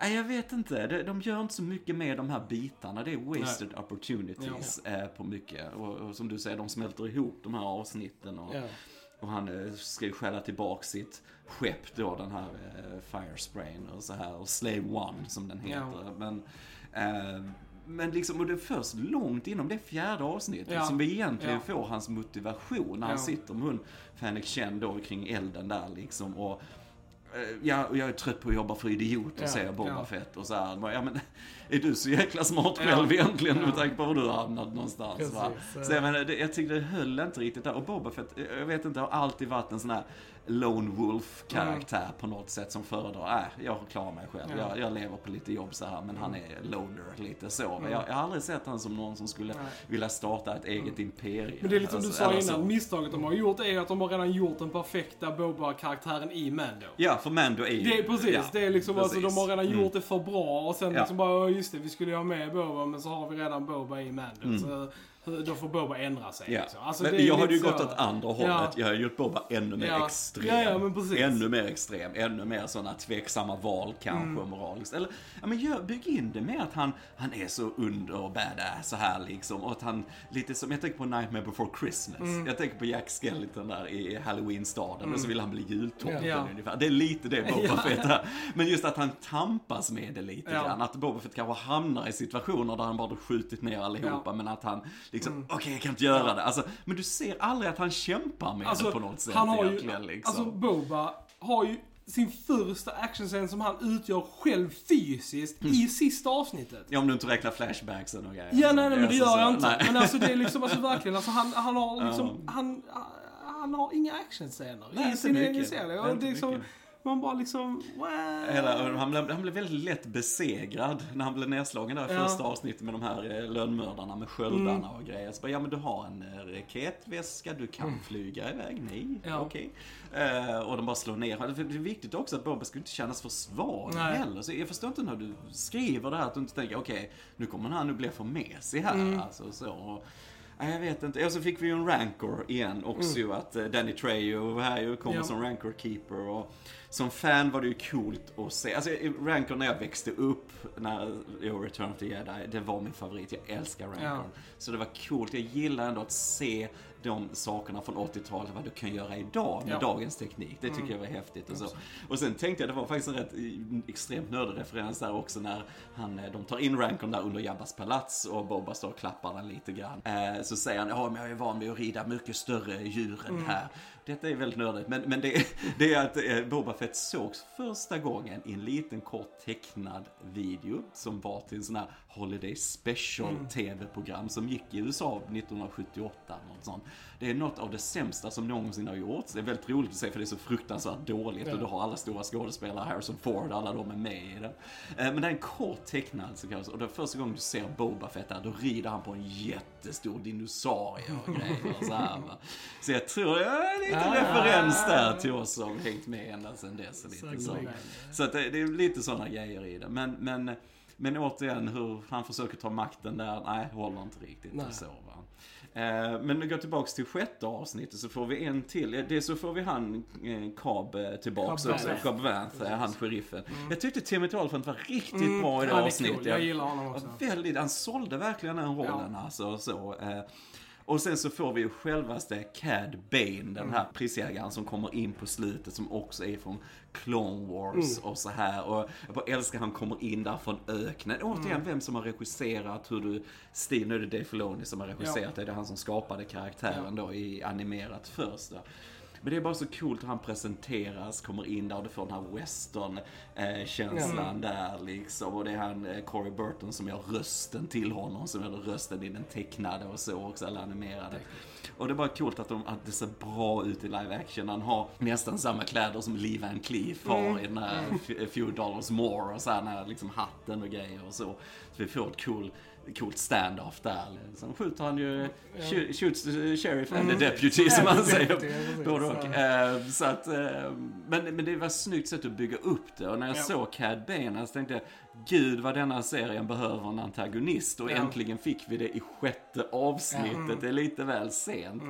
Nej, jag vet inte. De, de gör inte så mycket med de här bitarna. Det är wasted opportunities eh, på mycket. Och, och som du säger, de smälter ihop de här avsnitten. Och, Ja. och han eh, ska ju skälla tillbaka sitt skepp då, den här eh, Firesprain och så här. Och Slave One som den heter. Ja. Men, eh, men liksom, och det är först långt inom det fjärde avsnittet Ja. som vi egentligen Ja. får hans motivation. När han Ja. sitter med hon Fennec Chen då kring elden där liksom. Och, Ja, och jag är trött på att jobba för idioter, Ja, säger Boba ja. Fett. Och så här, bara, ja men, är du så jäkla smart Ja, själv egentligen ja. med tanke på var du har hamnat någonstans va? Precis, Så jag menar, det, jag tyckte det höll inte riktigt där. Och Boba Fett, jag vet inte, har alltid varit en sån här Lone Wolf-karaktär på något sätt som föredrar, äh, jag klarar mig själv. Ja. Jag, jag lever på lite jobb så här, men han är loner lite så. Jag, jag har aldrig sett han som någon som skulle vilja starta ett eget imperium. Men det är lite som du Alltså, sa innan, misstaget de har gjort är att de har redan gjort den perfekta Boba-karaktären i Mando. Ja, för Mando är ju... Det är precis, ja, det är liksom alltså, de precis. har redan Mm. gjort det för bra och sen Ja. liksom bara, "Ja, just det, vi skulle ju ha med Boba men så har vi redan Boba i Mando. Mm. Så då får Boba ändra sig. Ja. Liksom. Alltså, men jag hade ju lite gått så- åt andra hållet. Ja. Jag har gjort Boba ännu mer Ja. extrem. Ännu mer extrem. Ännu mer sådana tveksamma val kanske Mm. moraliskt. Eller, ja men gör, bygg in det med att han, han är så under och badass så här liksom. Och att han, lite som, jag tänker på Nightmare before Christmas. Mm. Jag tänker på Jack Skellington där i Halloween-staden. Och så vill han bli jultomten Ja. ungefär. Det är lite det Boba Ja. Fett är. Men just att han tampas med det lite Ja. grann. Att Boba Fett kanske hamnar i situationer där han bara skjutit ner allihopa. Mm. Men att han liksom, okej jag kan inte göra det. Alltså, men du ser aldrig att han kämpar med det på något sätt han har ju. Liksom. Alltså Boba har ju sin första actionscen som han utgör själv fysiskt Mm. i sista avsnittet. ja, om du inte räknar flashbacksen och grejer. Ja, nej, nej, men det Alltså, gör jag inte. nej. Men alltså det är liksom, alltså verkligen, alltså han, han har liksom, han, han har inga actionscener i sin egen serie. Det är liksom, mycket. Man bara liksom, wow. Hela, han, blev, han blev väldigt lätt besegrad när han blev nedslagen där i Ja. första avsnittet med de här eh, lönnmördarna med sköldarna och grejer. Så bara, ja men du har en eh, raketväska, du kan flyga iväg, nej, Ja. okej. Eh, och de bara slår ner Det är viktigt också att Boba ska inte kännas för svag Nej. heller. Så jag förstår inte när du skriver det här att du inte tänker, okej, nu kommer han nu bli för mesig här. Mm. Alltså, så. Och, Nej, jag vet inte. Och så fick vi ju en Rancor igen också ju att Danny Trejo här ju, kommer Mm. Ja. som Rancor Keeper och som fan var det ju coolt att se. Alltså Rancor när jag växte upp, när jag Return of the Jedi, det var min favorit. Jag älskar Rancor. Ja. Så det var coolt. Jag gillar ändå att se de sakerna från 80-talet, vad du kan göra idag med Ja. dagens teknik. Det tycker jag var häftigt. Och, så. och sen tänkte jag, det var faktiskt en rätt eh, extremt nördig referens där också när han, eh, de tar in Rancon där under Jabbas palats och Boba står och klappar den lite grann. Eh, så säger han, ja men jag är van vid att rida mycket större djur än här. Detta är väldigt nördigt, men, men det, det är att eh, Boba Fett sågs första gången i en liten kort tecknad video som var till en sån här Holiday Special Mm. TV-program som gick i USA 1978. Något sånt. Det är något av det sämsta som någonsin har gjorts. Det är väldigt roligt att se för det är så fruktansvärt dåligt Ja. och du har alla stora skådespelare, Harrison Ford, alla de är med i det. Eh, Men det är en kort tecknad sekvens och det är första gången du ser Boba Fett där, då rider han på en jättestor dinosaurie och grejer och så här. Så jag tror det är lite Ah. referens där till oss som hängt med ända sedan dess. Lite så. Så att det, det är lite sådana grejer i det. Men, men, men återigen, hur han försöker ta makten där, nej, håller inte riktigt Nej. så. Va? Eh, Men nu går tillbaks till sjätte avsnittet så får vi en till. Det så får vi han eh, Cobb eh, tillbaks Cobb också. Cobb Vanth, han sheriffen. Jag tyckte Timothy Olyphant var riktigt Mm, bra i det avsnittet. cool. Jag gillar honom också. Väldigt, han sålde verkligen den rollen alltså. Så, och sen så får vi ju självaste Cad Bane, den här prisjägaren som kommer in på slutet som också är från Clone Wars och så här. Och jag bara älskar han kommer in där från öknen. Återigen, vem som har regisserat hur du, stil, nu är det Dave Filoni som har regisserat det, det är han som skapade karaktären då i animerat först. Men det är bara så coolt hur han presenteras, kommer in där och du får den här western-känslan där liksom. Och det är han, eh, Corey Burton, som gör rösten till honom, som gör rösten i den tecknade och så också, eller animerade. Och det är bara coolt att, de, att det ser bra ut i live action. Han har nästan samma kläder som Lee Van Cleef har i den här A Few Dollars More och så här, den här liksom hatten och grejer och så. Så vi får ett cool coolt stand-off där. Sen skjuter han ju, shoot- shoots the sheriff and the deputy som man säger. Både och. Eh, Så att, eh, men, men det var ett snyggt sätt att bygga upp det. Och när jag Ja. såg Cad Bane så tänkte jag, gud vad denna serien behöver en antagonist. Och Ja. äntligen fick vi det i sjätte avsnittet. Det är lite väl sent.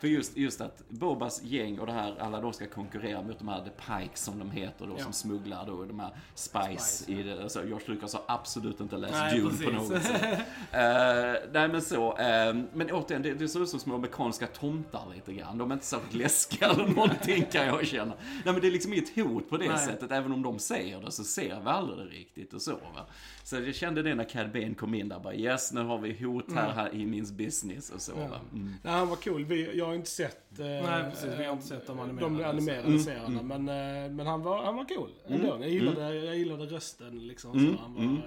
För just, just att Bobas gäng och det här, alla då ska konkurrera mot de här The Pikes som de heter då, Ja. som smugglar då de här Spice, Spice, i det. Alltså, George Lucas har absolut inte läst Nej, Dune precis. på något sätt. Eh, nej men så, eh, men återigen, det, det ser ut som små amerikanska tomtar lite grann. De är inte särskilt läskiga eller någonting kan jag känna. Nej men det är liksom inget hot på det Nej. sättet, även om de säger det så ser vi aldrig det riktigt och så va. Så jag kände det när Cad Bane kom in där bara yes, nu har vi hot här, här i min business och så va. Mm. Nej, han var cool. Vi, jag har inte sett... eh, Nej, precis. Vi har inte sett de animerade. De animerade Mm, serierna. Men, eh, men han, var, han var cool ändå. Jag, gillade, jag gillade rösten liksom. Mm, Så han, var, mm. eh,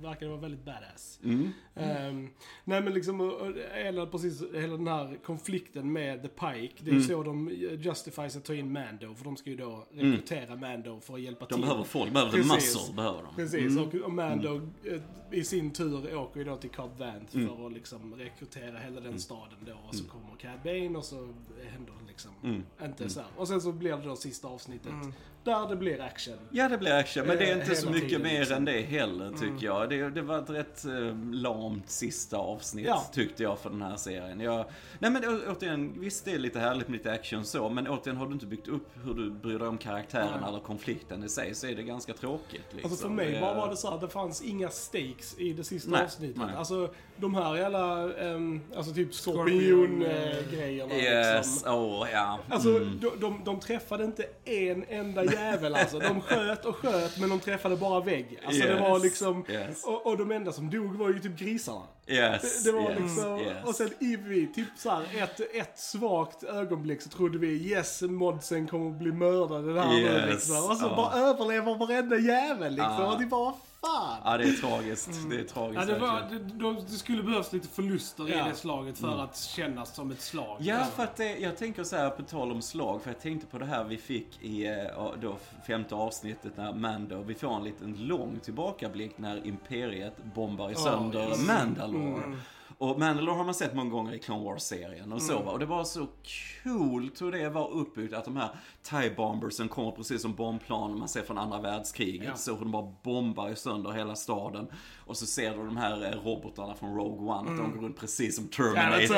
verkade vara väldigt badass. Mm. Ehm, nej men liksom, hela, precis, hela den här konflikten med The Pike. Det är Mm. så de justifies att ta in Mando. För de ska ju då rekrytera Mando för att hjälpa De till. behöver folk, de behöver Precis. muscle, behöver de. Precis, Mm. och, och Mando eh, i sin tur åker ju då till Cobb Vanth Mm. för att liksom rekrytera hela den staden då. Och så kommer Cad Bane och så händer det liksom Mm. inte så här. Och sen så blir det då sista avsnittet Mm. där det blir action. Ja, det blir action, men det är Eh, inte så mycket tiden, mer liksom. än det heller, tycker jag. Det, det var ett rätt eh, lamt sista avsnitt, Ja. tyckte jag, för den här serien. Jag, nej, men å- återigen, visst det är lite härligt med lite action så, men återigen, har du inte byggt upp hur du bryr dig om karaktärerna Nej. eller konflikten i sig, så är det ganska tråkigt. Liksom. Alltså för mig bara var det så att det fanns inga stakes i det sista Nej, avsnittet. nej. Alltså de här jävla, um, alltså typ skorpion-grejerna Yes, liksom. åh, ja. Alltså Mm. de, de, de träffade inte en enda jävel alltså. De sköt och sköt men de träffade bara vägg. Alltså det var Yes, liksom, yes. Och, och de enda som dog var ju typ grisarna. Yes, Det, det var yes, liksom, yes. och sen Ivy, typ såhär, ett, ett svagt ögonblick så trodde vi yes, Modsen kommer att bli mördad den här nu Yes, liksom. Och så ja. bara överlever varenda jävel liksom. Ja. Och det bara, fan? Ja, det är tragiskt. Det är tragiskt Ja, det, var, det, de- det skulle behövas lite förluster Ja. i det slaget för att kännas som ett slag. Ja, för att det, jag tänker så här på tal om slag, för jag tänkte på det här vi fick i eh, då femte avsnittet när Mando, vi får en liten lång tillbakablick när Imperiet bombar i sönder yes. Mandalore. Och Mandalore har man sett många gånger i Clone Wars-serien och så va. Och det var så coolt hur det var uppbyggt att de här TIE bombersen kommer precis som bombplan man ser från andra världskriget. Ja. Så hur de bara bombar sönder hela staden. Och så ser du de här eh, robotarna från Rogue One, att de går runt precis som Terminator.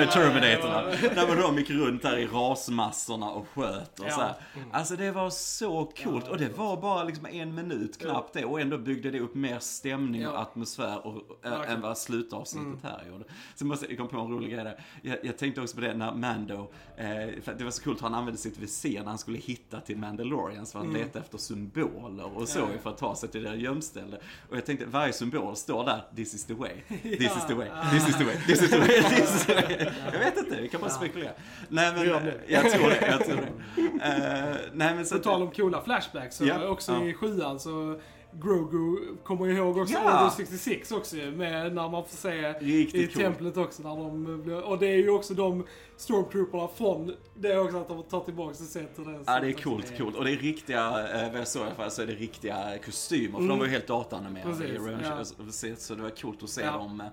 Ja, Terminatorna. När man de gick runt här i rasmassorna och sköt och Ja. så här. Alltså det var så coolt. Och det var bara liksom en minut knappt det. Och ändå byggde det upp mer stämning och Ja. atmosfär och, äh, än vad slutavsnittet här gjorde. Sen måste jag kom på en rolig grej där. Jag, jag tänkte också på det när Mando, eh, det var så coolt, han använde sitt visir när han skulle hitta till Mandalorians för att Mm. leta efter symboler och så för att ta sig till det gömställe. Och jag tänkte, varje symbol står där, this is the way, this is the way, this is the way, this is the way, this is the way. Jag vet inte, vi kan bara spekulera. Nej men, det. jag tror det, jag tror det. Eh, nej men så På tal om coola flashbacks, så också i sjuan så Grogu kommer jag ihåg också Ja. Order 66 också med när man får se Riktigt i coolt. templet också när de blir, Och det är ju också de stormtrooperna från det också att de tar tillbaka det sättet. det Ja, det är coolt, coolt. Och det är riktiga, eh, vad jag såg i alla fall, så är det riktiga kostymer. För de var ju helt datanimerade Mm. Precis, i Revenge ja. Så det var coolt att se Ja. dem eh,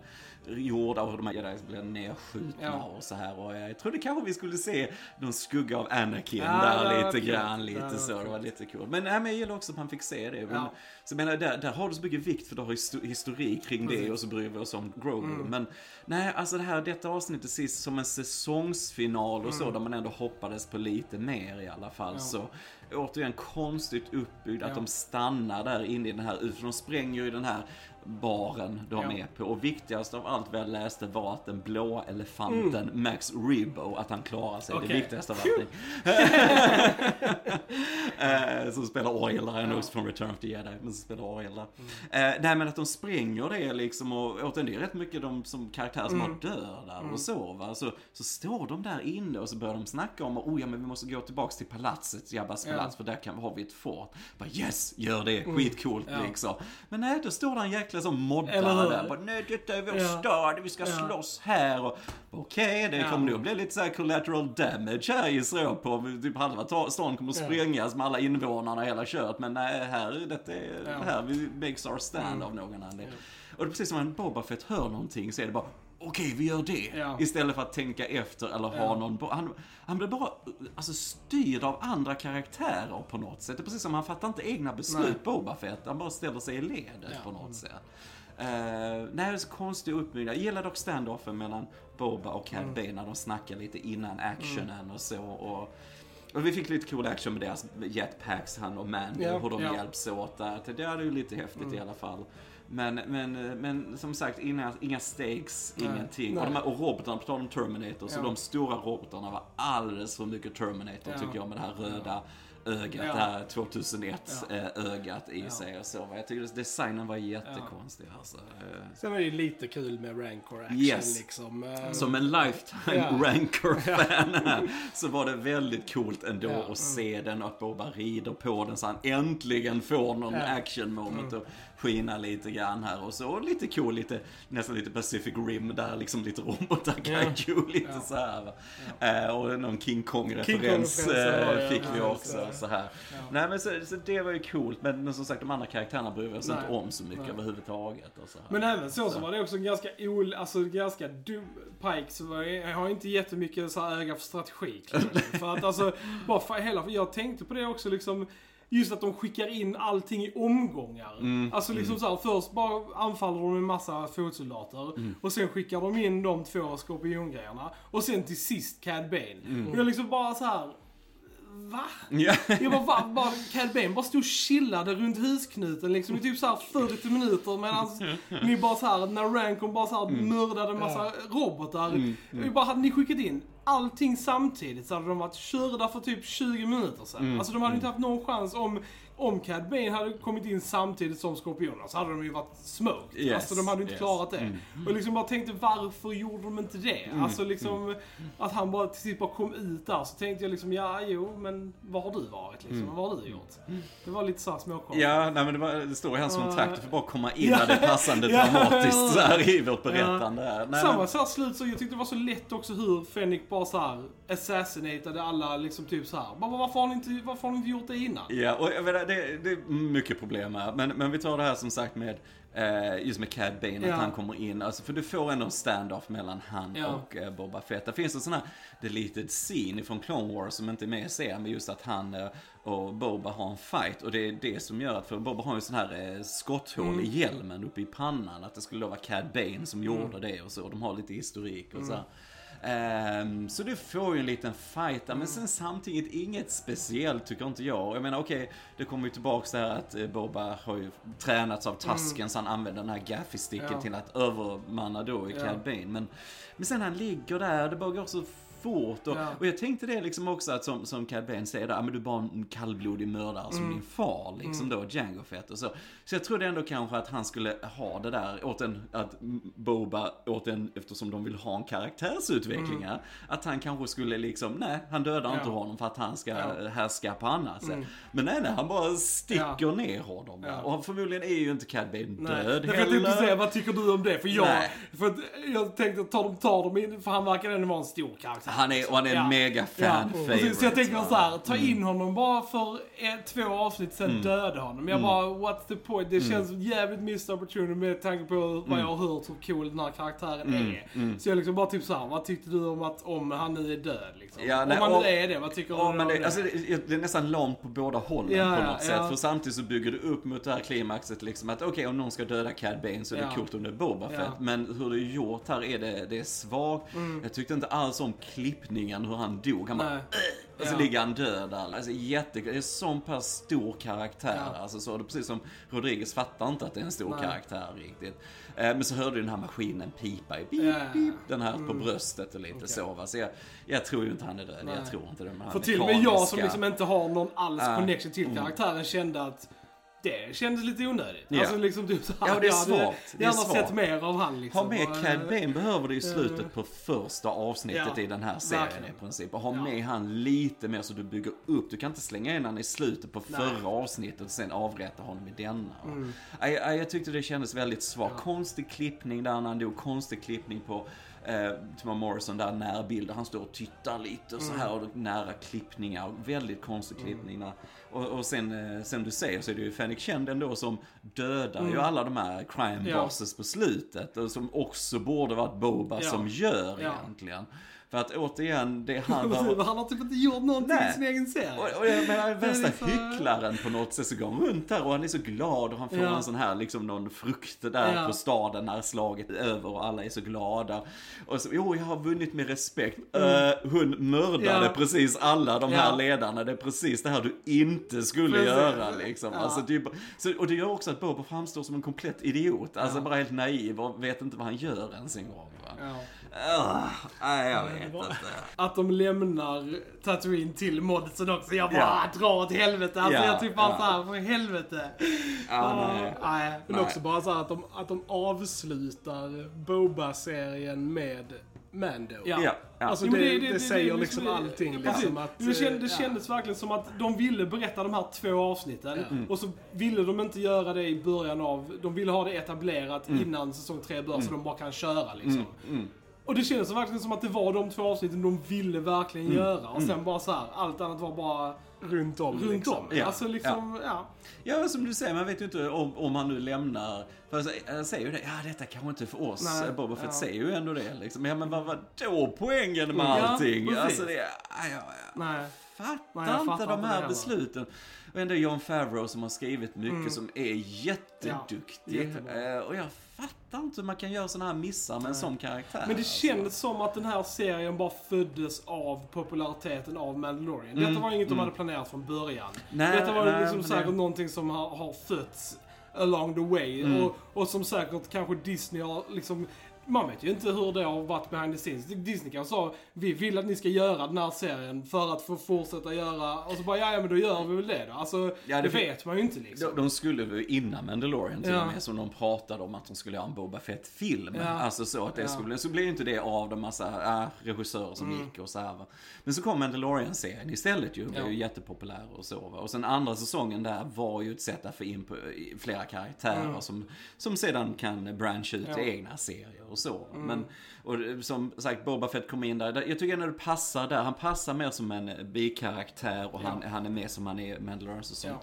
gjorda och de här jedis blev nedskjutna Ja. och så här. Och jag trodde kanske vi skulle se någon skugga av Anakin Ja, där lite grann, lite hade så. Det var lite kul. Men, nej, men jag gillar också att man fick se det. Men, Ja. Så menar, där, där har du så mycket vikt för du har histo- historik kring det. Mm. och så bryr vi oss om Grogu. Men nej, alltså det här, detta avsnittet sist som en säsongsfinal och så, där man ändå hoppades på lite mer i alla fall. Mm. Ja. Så återigen konstigt uppbyggd att Ja. de stannar där inne i den här, för de spränger ju den här baren de Ja. är på. Och viktigast av allt vad jag läste var att den blåa elefanten Max Rebo, att han klarar sig. Det Mm. Okej. viktigaste av allting. Eh, som spelar orgel där, är också från Return of the Jedi, men som spelar orgel där. Mm. Eh, nej men att de spränger det liksom och återigen, det är rätt mycket de som karaktärer som Mm. har dör där och så va. Så, så står de där inne och så börjar de snacka om, oh ja men vi måste gå tillbaks till palatset, Jabbas Ja. Mm. palats, för där kan, har vi ett fort. Bara yes, gör det, skitcoolt Ja. liksom. Men nej, då står det en jäkla som moddare Eller hur? där. Bara, nej detta är vår Ja. stad, vi ska Ja. slåss här och okej, det Ja. kommer nog bli lite så här collateral damage här gissar jag på. Typ halva ta- stan kommer att Ja. sprängas med alla invånarna och hela kört. Men nej, här, detta är, Ja. Mm. här vi makes our stand av någon anledning. Och det är precis som när Boba Fett hör någonting så är det bara Okej, vi gör det. Ja. Istället för att tänka efter eller ha Ja. någon... Han, han blir bara alltså, styrd av andra karaktärer på något sätt. Det är precis som han fattar inte egna beslut, Nej. Boba Fett. Han bara ställer sig i ledet Ja. på något sätt. Uh, nej, det är så konstig uppbyggnad. Jag gillar dock standoffen mellan Boba och Cad Mm. Bane när de snackar lite innan actionen och så. Och, och vi fick lite cool action med deras jetpacks, han och Mandy, Ja. hur de Ja. hjälps åt där. Det är ju lite häftigt i alla fall. Men, men, men som sagt, inga, inga stakes, Nej. ingenting. Nej. Och, de här, och robotarna, på tal om Terminator, så Ja. de stora robotarna var alldeles för mycket Terminator Ja. tycker jag med det här röda ögat, Ja. det här 2001 Ja. eh, ögat i Ja. sig och så. Jag tycker designen var jättekonstig alltså. Eh, Sen var det ju lite kul med Rancor action Yes. liksom. Eh, Som en lifetime Ja. Rancor-fan så var det väldigt coolt ändå Ja. att se den och att Boba rider på den så han äntligen får någon Ja. action moment och skina lite grann här och så. Och lite cool, lite, nästan lite Pacific Rim där, liksom lite robotar, kaiju, lite Ja. så här. va. Eh, och någon King Kong-referens King var det, eh, fick ja. vi Ja, också. så. Så här. Ja. Nej men så, så det var ju coolt, men, men som sagt de andra karaktärerna bryr vi oss Nej. inte om så mycket Nej. överhuvudtaget. Och så här. Men även så, så Så. var det också en ganska ol, alltså ganska dum, Pike så var har inte jättemycket så här öga för strategi. för att alltså, bara för hela, för jag tänkte på det också liksom, just att de skickar in allting i omgångar. Mm, Alltså liksom så här, först bara anfaller de en massa fotsoldater Mm. och sen skickar de in de två skorpiongrejerna och sen till sist Cad Bane. Mm. Och jag liksom bara så här. Va? Ja. Jag bara, va, bara, Cad Bane bara stod och chillade runt husknuten liksom i typ så här 40 minuter medan ni bara så här när Rancon bara så här Mm. mördade en massa robotar. Vi bara, hade ni skickat in allting samtidigt så hade de varit körda för typ 20 minuter sedan. Mm. Alltså de hade inte haft någon chans om om Cad Bane hade kommit in samtidigt som Skorpionerna så hade de ju varit smoked. Yes, Alltså de hade inte yes. klarat det. Mm. Och liksom bara tänkte varför gjorde de inte det? Alltså liksom att han bara till sist bara kom ut där så tänkte jag liksom ja jo men var har du varit liksom? Vad har du gjort? Det var lite såhär småkonstigt. Ja, nej, men det, var, det står i hans kontrakt, du får bara komma in när det är passande dramatiskt så här i vårt berättande. Nej, Samma men, så här slut så jag tyckte det var så lätt också hur Fennick bara så här assassinatade alla liksom typ så här. Bara, varför har ni inte, varför har ni inte gjort det innan? ja, och jag menar, det, det är mycket problem här. Men, men vi tar det här som sagt med eh, just med Cad Bane, Ja. att han kommer in. Alltså, för du får ändå en stand-off mellan han Ja. och eh, Boba Fett. Det finns en sån här deleted scene från Clone Wars som inte är med i serien, men just att han eh, och Boba har en fight. Och det är det som gör att, för Boba har ju sån här eh, skotthål Mm. i hjälmen uppe i pannan. Att det skulle då vara Cad Bane som gjorde det och så. De har lite historik och så. här. Ehm, så du får ju en liten fight där, men sen samtidigt inget speciellt tycker inte jag. Jag menar okej, det kommer ju tillbaks det här att eh, Boba har ju tränats av tasken så han använder den här gaffy-sticken Ja. till att övermanna då i Ja. Cad Bane. Men, men sen han ligger där, det bara går så fort. Och, Ja. och jag tänkte det liksom också att som, som Cad Bane säger där, "Ah, men du är bara en kallblodig mördare som Mm. din far liksom då, Django Fett och så. Så jag trodde ändå kanske att han skulle ha det där åt en, att Boba åt en, eftersom de vill ha en karaktärsutveckling här, att han kanske skulle liksom, nej, han dödar inte Mm. Ja. honom för att han ska Ja. Mm. härska på annat sätt. Men nej, nej, han bara sticker Ja. ner honom. Ja. Och förmodligen är ju inte Cad Bane Nej. död Därför jag tänkte heller. säga, vad tycker du om det? För jag, Nej. för jag tänkte att ta dem, tar dem in, för han verkar ändå vara en stor karaktär. Han är, och han är en Ja. mega fan Ja. Favorite. så, så jag tänker så här, ta in honom bara för ett, två avsnitt, sen döda honom. Jag bara, what's the point? Det känns jävligt missed opportunity med tanke på vad jag har hört hur cool den här karaktären är. Så jag liksom bara typ så här, vad tyckte du om att, om han nu är död liksom? Ja, nej, om han nu är det, vad tycker Ja, du om det, det? alltså, det, det är nästan lamt på båda hållen Ja, på ja, något sätt. ja. För samtidigt så bygger det upp mot det här klimaxet liksom att okej, om någon ska döda Cad Bane så är det Ja. coolt om det är Boba Fett. Ja. Mm. Men hur det är gjort här är det, det är svagt. Jag tyckte inte alls om klippningen, hur han dog. Han bara, Nej. och så Ja. ligger han död där. Alltså jätte, det är sån pass stor karaktär. Ja. Alltså så, det är precis som Rodriguez fattar inte att det är en stor Nej. karaktär riktigt. Eh, men så hörde du den här maskinen pipa i beep, Ja. Mm. beep, den här på bröstet och lite så va. Så jag, jag tror ju inte han är död. Nej. Jag tror inte det. Men För till och med jag som liksom inte har någon alls connection till karaktären kände att det kändes lite onödigt. Ja. Alltså liksom typ så här, Ja, det är jag hade svagt. Det är gärna sett mer av han liksom. Ha med Och, Cad eh, Bane behöver du i slutet på första avsnittet Ja, i den här serien verkligen. i princip. Och ha Ja. med han lite mer så du bygger upp. Du kan inte slänga in han i slutet på Nej. förra avsnittet och sen avrätta honom i denna. Mm. Nej, nej, jag tyckte det kändes väldigt svagt. Konstig klippning där när han dog. Konstig klippning på eh, Tim Morrison där närbilder. Han står och tittar lite och så här Mm. och nära klippningar. Väldigt konstig klippning där. Och, och sen, eh, som du säger så är det ju Fennec Chen ändå som dödar ju alla de här crime Mm. Ja. bosses på slutet. Och som också borde varit Boba Ja. som gör Ja. egentligen. För att återigen, det han var... han har typ inte gjort någonting Nej. i sin egen serie. Och, och jag menar, värsta liksom- hycklaren på något sätt så går han runt där och han är så glad och han får Ja. en sån här liksom någon frukt där Ja. på staden när slaget är över och alla är så glada. Och så, jo jag har vunnit med respekt. Eh, hon mördade Mm. Ja. precis alla de här ledarna. Det är precis det här du inte skulle Precis. göra liksom. Ja. Alltså, typ, så, och det gör också att Boba framstår som en komplett idiot. Alltså Ja. bara helt naiv och vet inte vad han gör ens en gång. Va? Ja. Ah, nej, jag vet det inte. Att de lämnar Tatooine till modsen också. Jag bara, Ja. dra åt helvete. Alltså Ja, jag typ bara ja. såhär, för helvete. Ja, nej. nej. Men Nej. också bara så här att de, att de avslutar Boba-serien med Mando. Ja. Ja, ja. Alltså Jo, det, men det, säger det- liksom det- allting. ja, Liksom, att, det, kändes, det ja. kändes verkligen som att de ville berätta de här två avsnitten och så ville de inte göra det i början av, de ville ha det etablerat innan säsong tre börjar så de bara kan köra liksom. Och det kändes verkligen som att det var de två avsnitten de ville verkligen göra och sen bara så här, allt annat var bara Runt om. runt liksom. om. Ja, Alltså liksom, ja. Ja, som du säger, man vet ju inte om, om han nu lämnar. För jag säger- ju det, ja detta kanske inte är för oss. Nej, Boba Fett ja. säger ju ändå det liksom. Ja men vad var då poängen med Ja, allting? precis. alltså det, ja, ja, ja. Nej. Fattar Nej, jag inte fattar de här besluten. Och ändå John Favreau som har skrivit mycket som är jätteduktig. Ja, jättebra. Eh, och jag fattar inte hur man kan göra sådana här missar med en sån karaktär. Men det alltså. kändes som att den här serien bara föddes av populariteten av Mandalorian. Detta var inget de hade planerat från början. Mm, Nej, Detta var nej, liksom säkert det- någonting som har, har fötts along the way. Mm. Och, och som säkert kanske Disney har liksom man vet ju inte hur det har varit behind the scenes. Disney kanske sa vi vill att ni ska göra den här serien för att få fortsätta göra och så bara ja, ja men då gör vi väl det då. Alltså Ja, det, det- vet man ju inte liksom. De, de skulle ju innan Mandalorian till Ja. och med, som de pratade om att de skulle göra en Boba Fett-film. Ja. Alltså så att det Ja. skulle, så blev ju inte det av de massa äh, regissörer som Mm. gick och så här va. Men så kom Mandalorian-serien istället ju, blev Ja. ju jättepopulär och så va. Och sen andra säsongen där var ju ett sätt att få in på, flera karaktärer som, som sedan kan branscha ut Mm. Mm. egna serier och så. Men, och som sagt, Boba Fett kom in där. Jag tycker ändå det passar där. Han passar mer som en bikaraktär och han, han är med som han är i Mandalorian säsong Ja.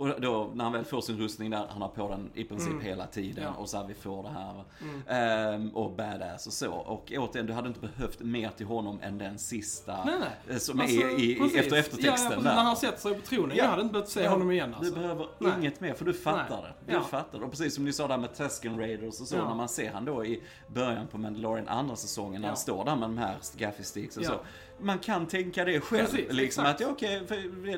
Och då när han väl får sin rustning där, han har på den i princip hela tiden Mm. Ja. och så här vi får det här va. Ehm, och badass och så. Och återigen, du hade inte behövt mer till honom än den sista Nej, nej. eh, som Alltså, är i, precis. efter eftertexten ja, ja, där. När han sätter sig på tronen. Jag hade inte behövt se honom igen alltså. Du behöver Nej. inget mer för du fattar Nej. det. Du Ja. fattar det. Och precis som ni sa där med Tusken Raiders och så, Ja. när man ser han då i början på Mandalorian andra säsongen när Ja. han står där med de här gaffy sticks och Ja. så. Man kan tänka det själv. Precis, liksom exakt. att, ja, okej,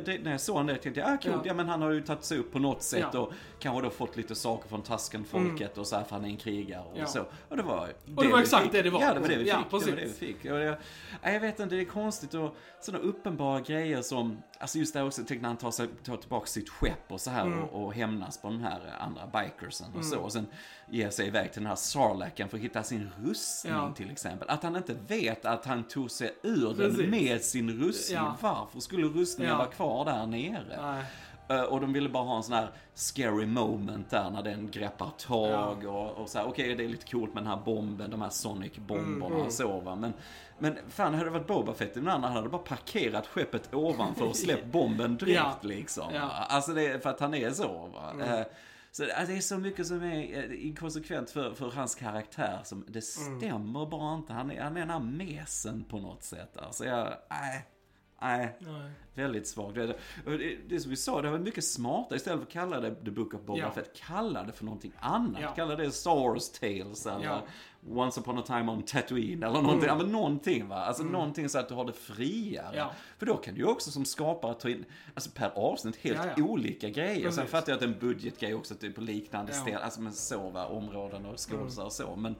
det, när jag såg det tänkte jag, ah, coolt, Ja. ja. men han har ju tagit sig upp på något sätt Ja. och kanske då fått lite saker från Tasken-folket och så här, för han är en krigare och Ja. så. Och det var det var vi exakt fick. det det var. Ja, det var det vi Ja, fick. det var det vi fick. Och det, jag vet inte, det är konstigt och sådana uppenbara grejer som, alltså just där också, tänk när han tar, sig, tar tillbaka sitt skepp och så här Mm. och, och hämnas på de här andra bikersen och så. Och sen ger sig iväg till den här Sarlacken för att hitta sin rustning Ja. till exempel. Att han inte vet att han tog sig ur Precis. den med sin rustning. Ja. Varför skulle rustningen Ja. vara kvar där nere? Nej. Eh, Och de ville bara ha en sån här scary moment där när den greppar tag och, och så här, okej det är lite coolt med den här bomben, de här Sonic-bomberna Mm, och så va. Men, men fan hade det varit Boba Fett i den andra, han hade bara parkerat skeppet ovanför och släppt bomben direkt Ja. liksom. Ja. Alltså det är för att han är så va. Eh, Så det det är så mycket som är eh, inkonsekvent för, för hans karaktär som det stämmer bara inte. Han är, han är den här mesen på något sätt. Alltså jag, nej. Nej, Nej. väldigt svagt. Det, det, det som vi sa, det var mycket smartare istället för att kalla det The Book of Boba Ja. Fett. Kalla det för någonting annat. Ja. Kalla det Star Wars Tales eller Ja. Once upon a time on Tatooine eller någonting. Ja, men någonting va. Alltså någonting så att du har det friare. Mm. Ja. För då kan du ju också som skapare ta in, alltså per avsnitt, helt olika grejer. Sen Precis. fattar jag att det är en budgetgrej också, typ på liknande Ja. ställ, alltså med så va, områden och skådisar och så. Men,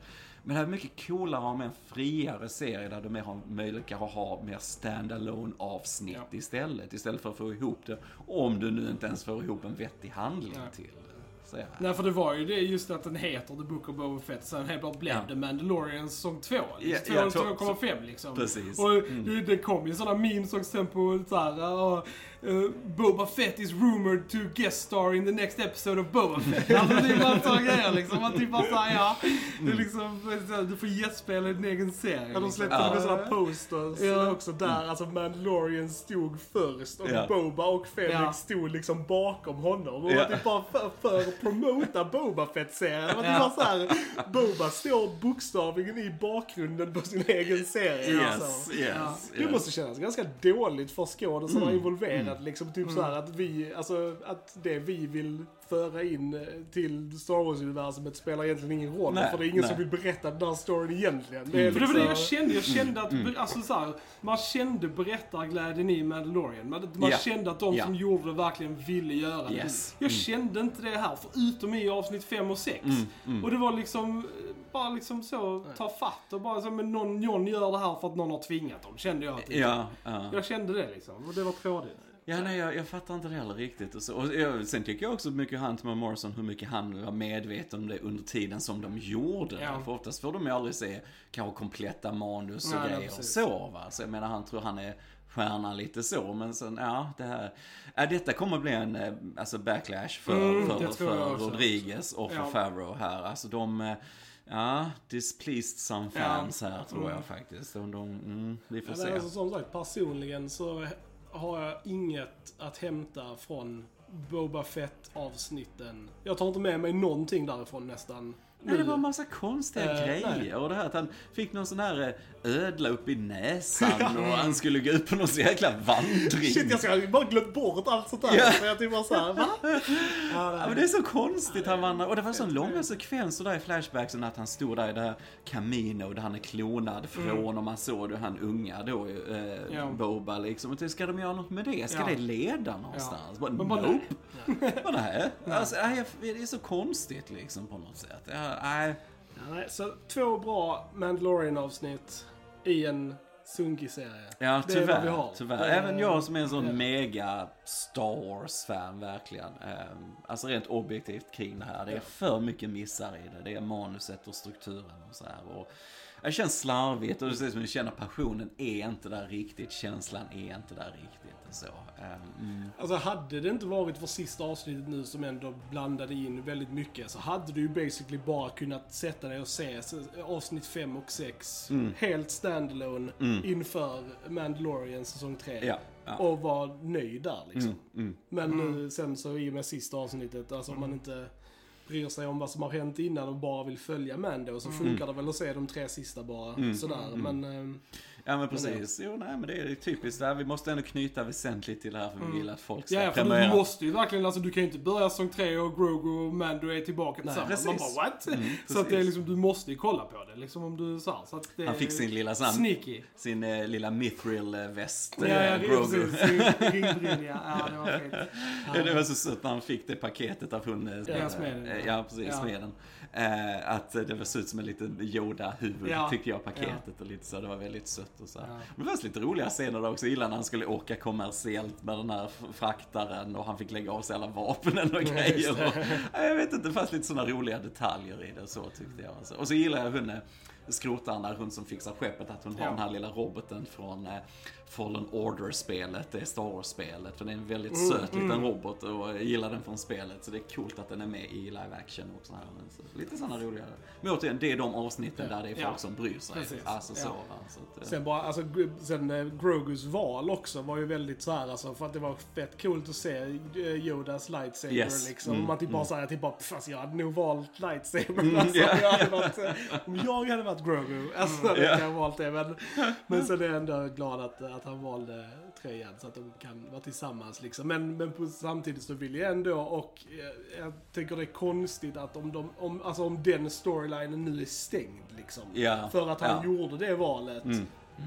men det är mycket coolare och med en friare serie där du mer har möjlighet att ha mer standalone avsnitt Ja. istället. Istället för att få ihop det, om du nu inte ens får ihop en vettig handling Nej. till det. Så ja. Nej, för det var ju det just att den heter The Book of Boba Fett, sen helt bara blev Ja. det Mandalorian säsong 2. Ja, Liksom, ja, 2,5 liksom. Precis. Och Mm. det, det kom ju sådana memes också sen på såhär, uh, uh, Boba Fett is rumored to guest star in the next episode of Boba Fett. alltså det är bara sådana grejer liksom. Man typ bara såhär, ja. Det är liksom, du får gästspela i din egen serie. Ja, de liksom. släppte Ja. med sådana posters Ja. också där, alltså Mandalorian stod först och Ja. Boba och Fennec Ja. stod liksom bakom honom. Och Ja. typ bara för, för att promota Boba Fett-serien. Det var typ bara såhär, Boba står bokstavligen i bakgrunden på sin egen serie. Yes, alltså. yes, Det yes. måste kännas ganska dåligt för skådisarna Mm. involverade. Liksom typ så här att vi, alltså att det vi vill föra in eh, till Star Wars-universumet spelar egentligen ingen roll. Nej, för det är ingen nej. som vill berätta den här storyn egentligen. Det är För det var det jag liksom- kände. Jag kände att, alltså så här, man kände berättarglädjen i Mandalorian. Man, man Ja. kände att de Ja. som gjorde det verkligen ville göra det. Yes. Jag kände inte det här, förutom i avsnitt 5 och 6. Mm, Och det var liksom, bara liksom så, ta fatt och bara så, men någon, någon gör det här för att någon har tvingat dem, kände jag. Typ. Ja, ja. Jag kände det liksom, och det var tråkigt. Ja, nej, jag, jag fattar inte det heller riktigt. Och så, och jag, sen tycker jag också mycket Hunter Morrison, hur mycket han var medveten om det under tiden som de gjorde. Ja. För oftast får de ju aldrig se kanske kompletta manus och Nej, grejer och så va. Så jag menar, han tror han är stjärnan lite så, men sen, ja, det här. Ja, detta kommer bli en eh, alltså backlash för, Mm, för, för. Rodriguez och för Ja. Favreau här. Alltså de, eh, ja, displeased some Ja. fans här tror Mm. jag faktiskt. De, de, mm, vi får Ja, se. alltså, som sagt, personligen så har jag inget att hämta från Boba Fett-avsnitten. Jag tar inte med mig någonting därifrån nästan. Nej, det var en massa konstiga Eh, grejer. nej. Och det här att han fick någon sån här eh, ödla upp i näsan och han skulle gå ut på någon jäkla vandring. Shit, jag ska bara glömt bort allt sånt där. Ja. Så jag typ bara såhär, va? Ja, Ja, men det är så konstigt han vandrar. Och det var så långa sekvenser där i flashbacksen att han stod där i det här Camino där han är klonad från och man såg det han unga då, eh, Mm. Ja. Boba liksom. Och ska de göra något med det? Ska Ja. det leda någonstans? Bara, Men bara, nope. Här? Alltså, nej, jag- det är så konstigt liksom på något sätt. Ja, nej. Nej, så två bra Mandalorian-avsnitt i en sunkig serie. Ja, Det är vad vi tyvärr. har. tyvärr. Även jag som är en sån Ja. mega Star Wars-fan, verkligen. Ehm, alltså rent objektivt kring det här. Det är för mycket missar i det. Det är manuset och strukturen och så här. Och det känns slarvigt och det ut som att känner passionen är inte där riktigt. Känslan är inte där riktigt. Så. Ehm, mm. Alltså hade det inte varit för sista avsnittet nu som ändå blandade in väldigt mycket så hade du ju basically bara kunnat sätta dig och se avsnitt 5 och 6 Mm. helt standalone inför Mandalorian säsong 3. Ja, ja. Och vara nöjd där liksom. Mm, mm. Men nu sen så i och med sista avsnittet, alltså om man inte bryr sig om vad som har hänt innan och bara vill följa Mando. Så funkar det väl att se de tre sista bara sådär. Men, ehm, Ja men precis. Jo nej men det är typiskt där. Vi måste ändå knyta väsentligt till det här för vi vill att folk ska Ja, för prenumerera. du måste ju verkligen, alltså du kan ju inte börja säsong 3 och Grogu och Mando är tillbaka tillsammans. precis. Man bara what? Mm, så att det är liksom, du måste ju kolla på det liksom om du så här, så att det Han fick sin lilla sån, Sneaky. sin eh, lilla mithril-väst, Ja, eh, ja, det är Grogu. Ringbrynja. Ja, det var fint. Ja, det var så sött när han fick det paketet av hon... eh, Ja, smeden. eh, Ja, precis, Ja. smeden. Eh, att det var så ut som en liten Yoda-huvud, Ja. tyckte jag, paketet och lite så. Det var väldigt sött och så. Ja. Men det fanns lite roliga scener där också. När han skulle åka kommersiellt med den här fraktaren och han fick lägga av sig alla vapnen och grejer. Och, ja, jag vet inte, det fanns lite sådana roliga detaljer i det så tyckte jag. Alltså. Och så gillar jag hon skrotaren där, hon som fixar skeppet, att hon har Ja. den här lilla roboten från eh, Fallen Order-spelet, det är Star Wars-spelet. För det är en väldigt Mm, söt liten robot och jag gillar den från spelet. Så det är coolt att den är med i live action och så här. Men så, lite sådana roliga. Men återigen, det är de avsnitten där det är folk Ja. som bryr sig. Precis. Alltså så. Ja. så att, eh, Sen, bara, alltså, sen eh, Grogus val också var ju väldigt så här, alltså, för att det var fett coolt att se eh, Yodas lightsaber Yes. liksom. Mm, Man typ bara såhär, typ bara, "Pff, alltså, jag hade nog valt lightsaber. alltså, ja. om, jag hade varit, om jag hade varit Grogu, alltså hade Ja. jag valt det. Men, men sen är jag ändå glad att, att han valde tröjan så att de kan vara tillsammans liksom. Men, men på, samtidigt så vill jag ändå, och eh, jag tycker det är konstigt att om, de, om, alltså, om den storylinen nu är stängd liksom. Ja, För att han ja. Mm. gjorde det valet.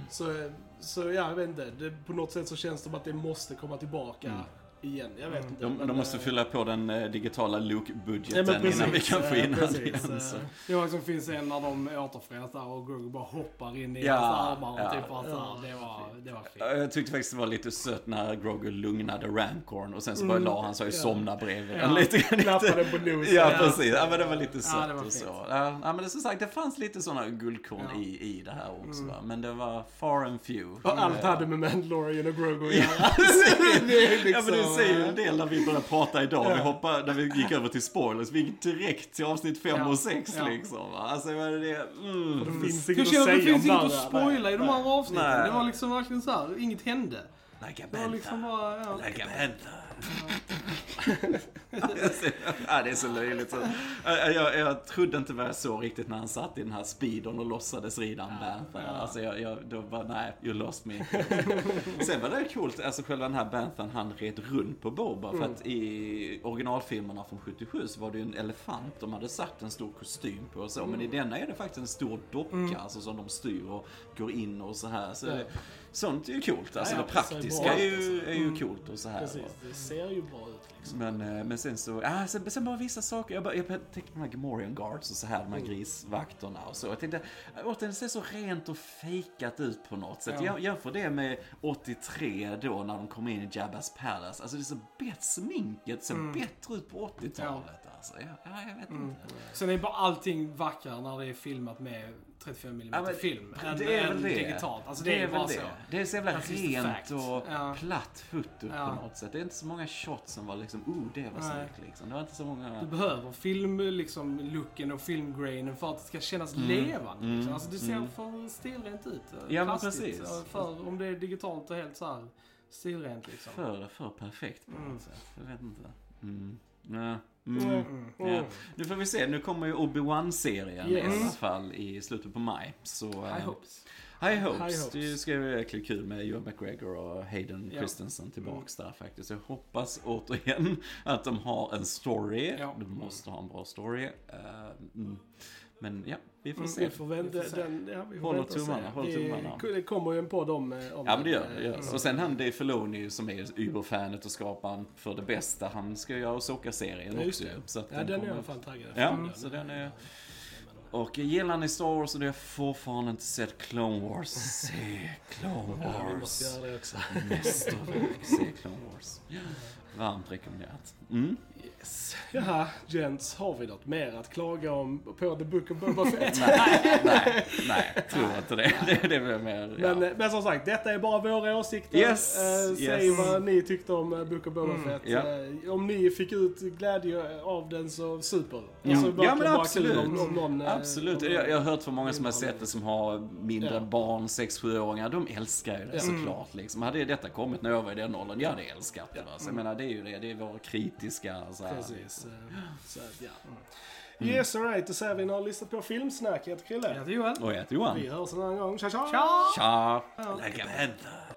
Så, så ja, jag vet inte. Det, på något sätt så känns det som att det måste komma tillbaka igen. Jag vet inte. De, de måste eh, fylla på den eh, digitala Ja, Luke-budgeten precis, innan vi kan få eh, in han precis, igen. eh. Så. Det var liksom finns en när de återförenas där och Grogu bara hoppar in i Ja, hans armar och ja. typ så här, det var, det var fint. Jag tyckte faktiskt det var lite sött när Grogu lugnade Rancorn och sen så bara la han sig och ja. somnade bredvid Mm. Ja. lite. Klappade på nosen. Ja, Ja. precis. Ja, men det var lite sött det var och så. Ja, ja, men det, som sagt, det fanns lite sådana guldkorn Ja. Mm. i, i det här också. Va? Men det var far and few. Och allt Ja. hade med Mandalorian och Grogu att göra. det är Ja men det liksom, säger ju en del när vi började prata idag. Vi hoppade, när vi gick över till spoilers, vi gick direkt till avsnitt 5 Ja. och 6 Ja. liksom. Alltså det? Mm. Det finns inget att känner att det säga finns om inget det att här. spoila i de andra avsnitten. Nej. Det var liksom verkligen så här, inget hände. Like a Det var liksom bara, ja. Like a panther. ja, det är så löjligt. Så, jag, jag, trodde inte vad jag såg riktigt när han satt i den här speedern och låtsades rida en Banther. Alltså jag, jag, då var nej, you lost me. Sen var det coolt, alltså själva den här Banthern, han red runt på Boba. För att i originalfilmerna från 77 så var det ju en elefant de hade satt en stor kostym på och så. Men i denna är det faktiskt en stor docka, alltså som de styr och går in och så här. Så det, sånt är ju coolt. Alltså Ja, ja, det praktiska är ju, är ju coolt och så här. Precis, det ser ju bra ut. Men, eh, men sen så, ah, sen, sen bara vissa saker. Jag, bara, jag tänkte på de här Gamorrean Guards och så här, de Mm. här grisvakterna och så. Jag tänkte, återigen, det ser så rent och fejkat ut på något sätt. Ja. Jag jämför det med 83 då när de kom in i Jabba's Palace. Alltså det ser bättre, sminket ser Mm. bättre ut på 80-talet. Alltså. Ja, ja, jag vet Mm. inte. Sen är bara allting vackrare när det är filmat med 35 mm Ja, men film. det än, är väl än det. digitalt. Alltså det, är, bara väl så. det. Det är så jävla That's rent och Ja. platt foto Ja. på något sätt. Det är inte så många shots som var liksom, oh det var snyggt liksom. Det var inte så många... Du behöver film, liksom, looken och filmgrainen för att det ska kännas levande. Mm. Liksom. Alltså det ser Mm. för stilrent ut. Ja, men precis. eh, För om det är digitalt och helt så här stilrent liksom. För, för perfekt på Mm. något sätt. Jag vet inte. Mm. Ja. Mm. Mm. Ja. Nu får vi se, nu kommer ju Obi-Wan-serien Yes. i alla fall i slutet på maj. Så, eh, High hopes. High hopes. High hopes. Det ska bli verkligen kul med Ewan McGregor och Hayden Ja. Christensen tillbaks där faktiskt. Jag hoppas återigen att de har en story. Ja. De måste ha en bra story. Eh, mm. Men ja, vi får Mm, se. Vi får vänta, Vi får se. den, ja, vi får Håller tummarna, håller Vi- tummarna. Det kommer ju en podd om, eh, om Ja men det gör den, det. eh, Gör. Och sen han Dave Filoni som är Uber-fanet och skaparen för det bästa. Han ska göra Soka-serien Ja, också. Så Ja, den är kommer- jag fan taggad Ja, efter. så den är... Och gillar ni Star Wars och det har fortfarande inte sett Clone Wars, se Clone Ja, vi Wars. måste göra det också. Mästerverk, se Clone Wars. Varmt rekommenderat. Mm. Yes. Jaha, gents, har vi något mer att klaga om på The Book of Boba Fett? Nej, nej, nej, tror inte det. Det, det är mer, ja. Men, eh, men som sagt, detta är bara våra åsikter. Yes, Eh, Säg yes. vad ni tyckte om eh, Book of Boba Mm, Fett. Eh, om ni fick ut glädje av den så super. Alltså, Ja, verkligen men absolut. Om, om någon, eh, Absolut. om- Jag, jag har hört från många som har sett det som har mindre Ja. barn, 6-7-åringar. De älskar ju det Ja. såklart. Liksom. Hade detta kommit när jag var i den åldern, jag hade älskat det. Va? Så jag menar, det är ju det. Det är vår kritiska Så här. Precis. eh, Så att, ja. Yes, alright. Då säger vi när har lyssnat på filmsnack. Jag heter Chrille. Jag heter Joel. Och jag heter Johan. Vi hörs en annan gång. Tja, tja! Tja! Tja! Like a panther.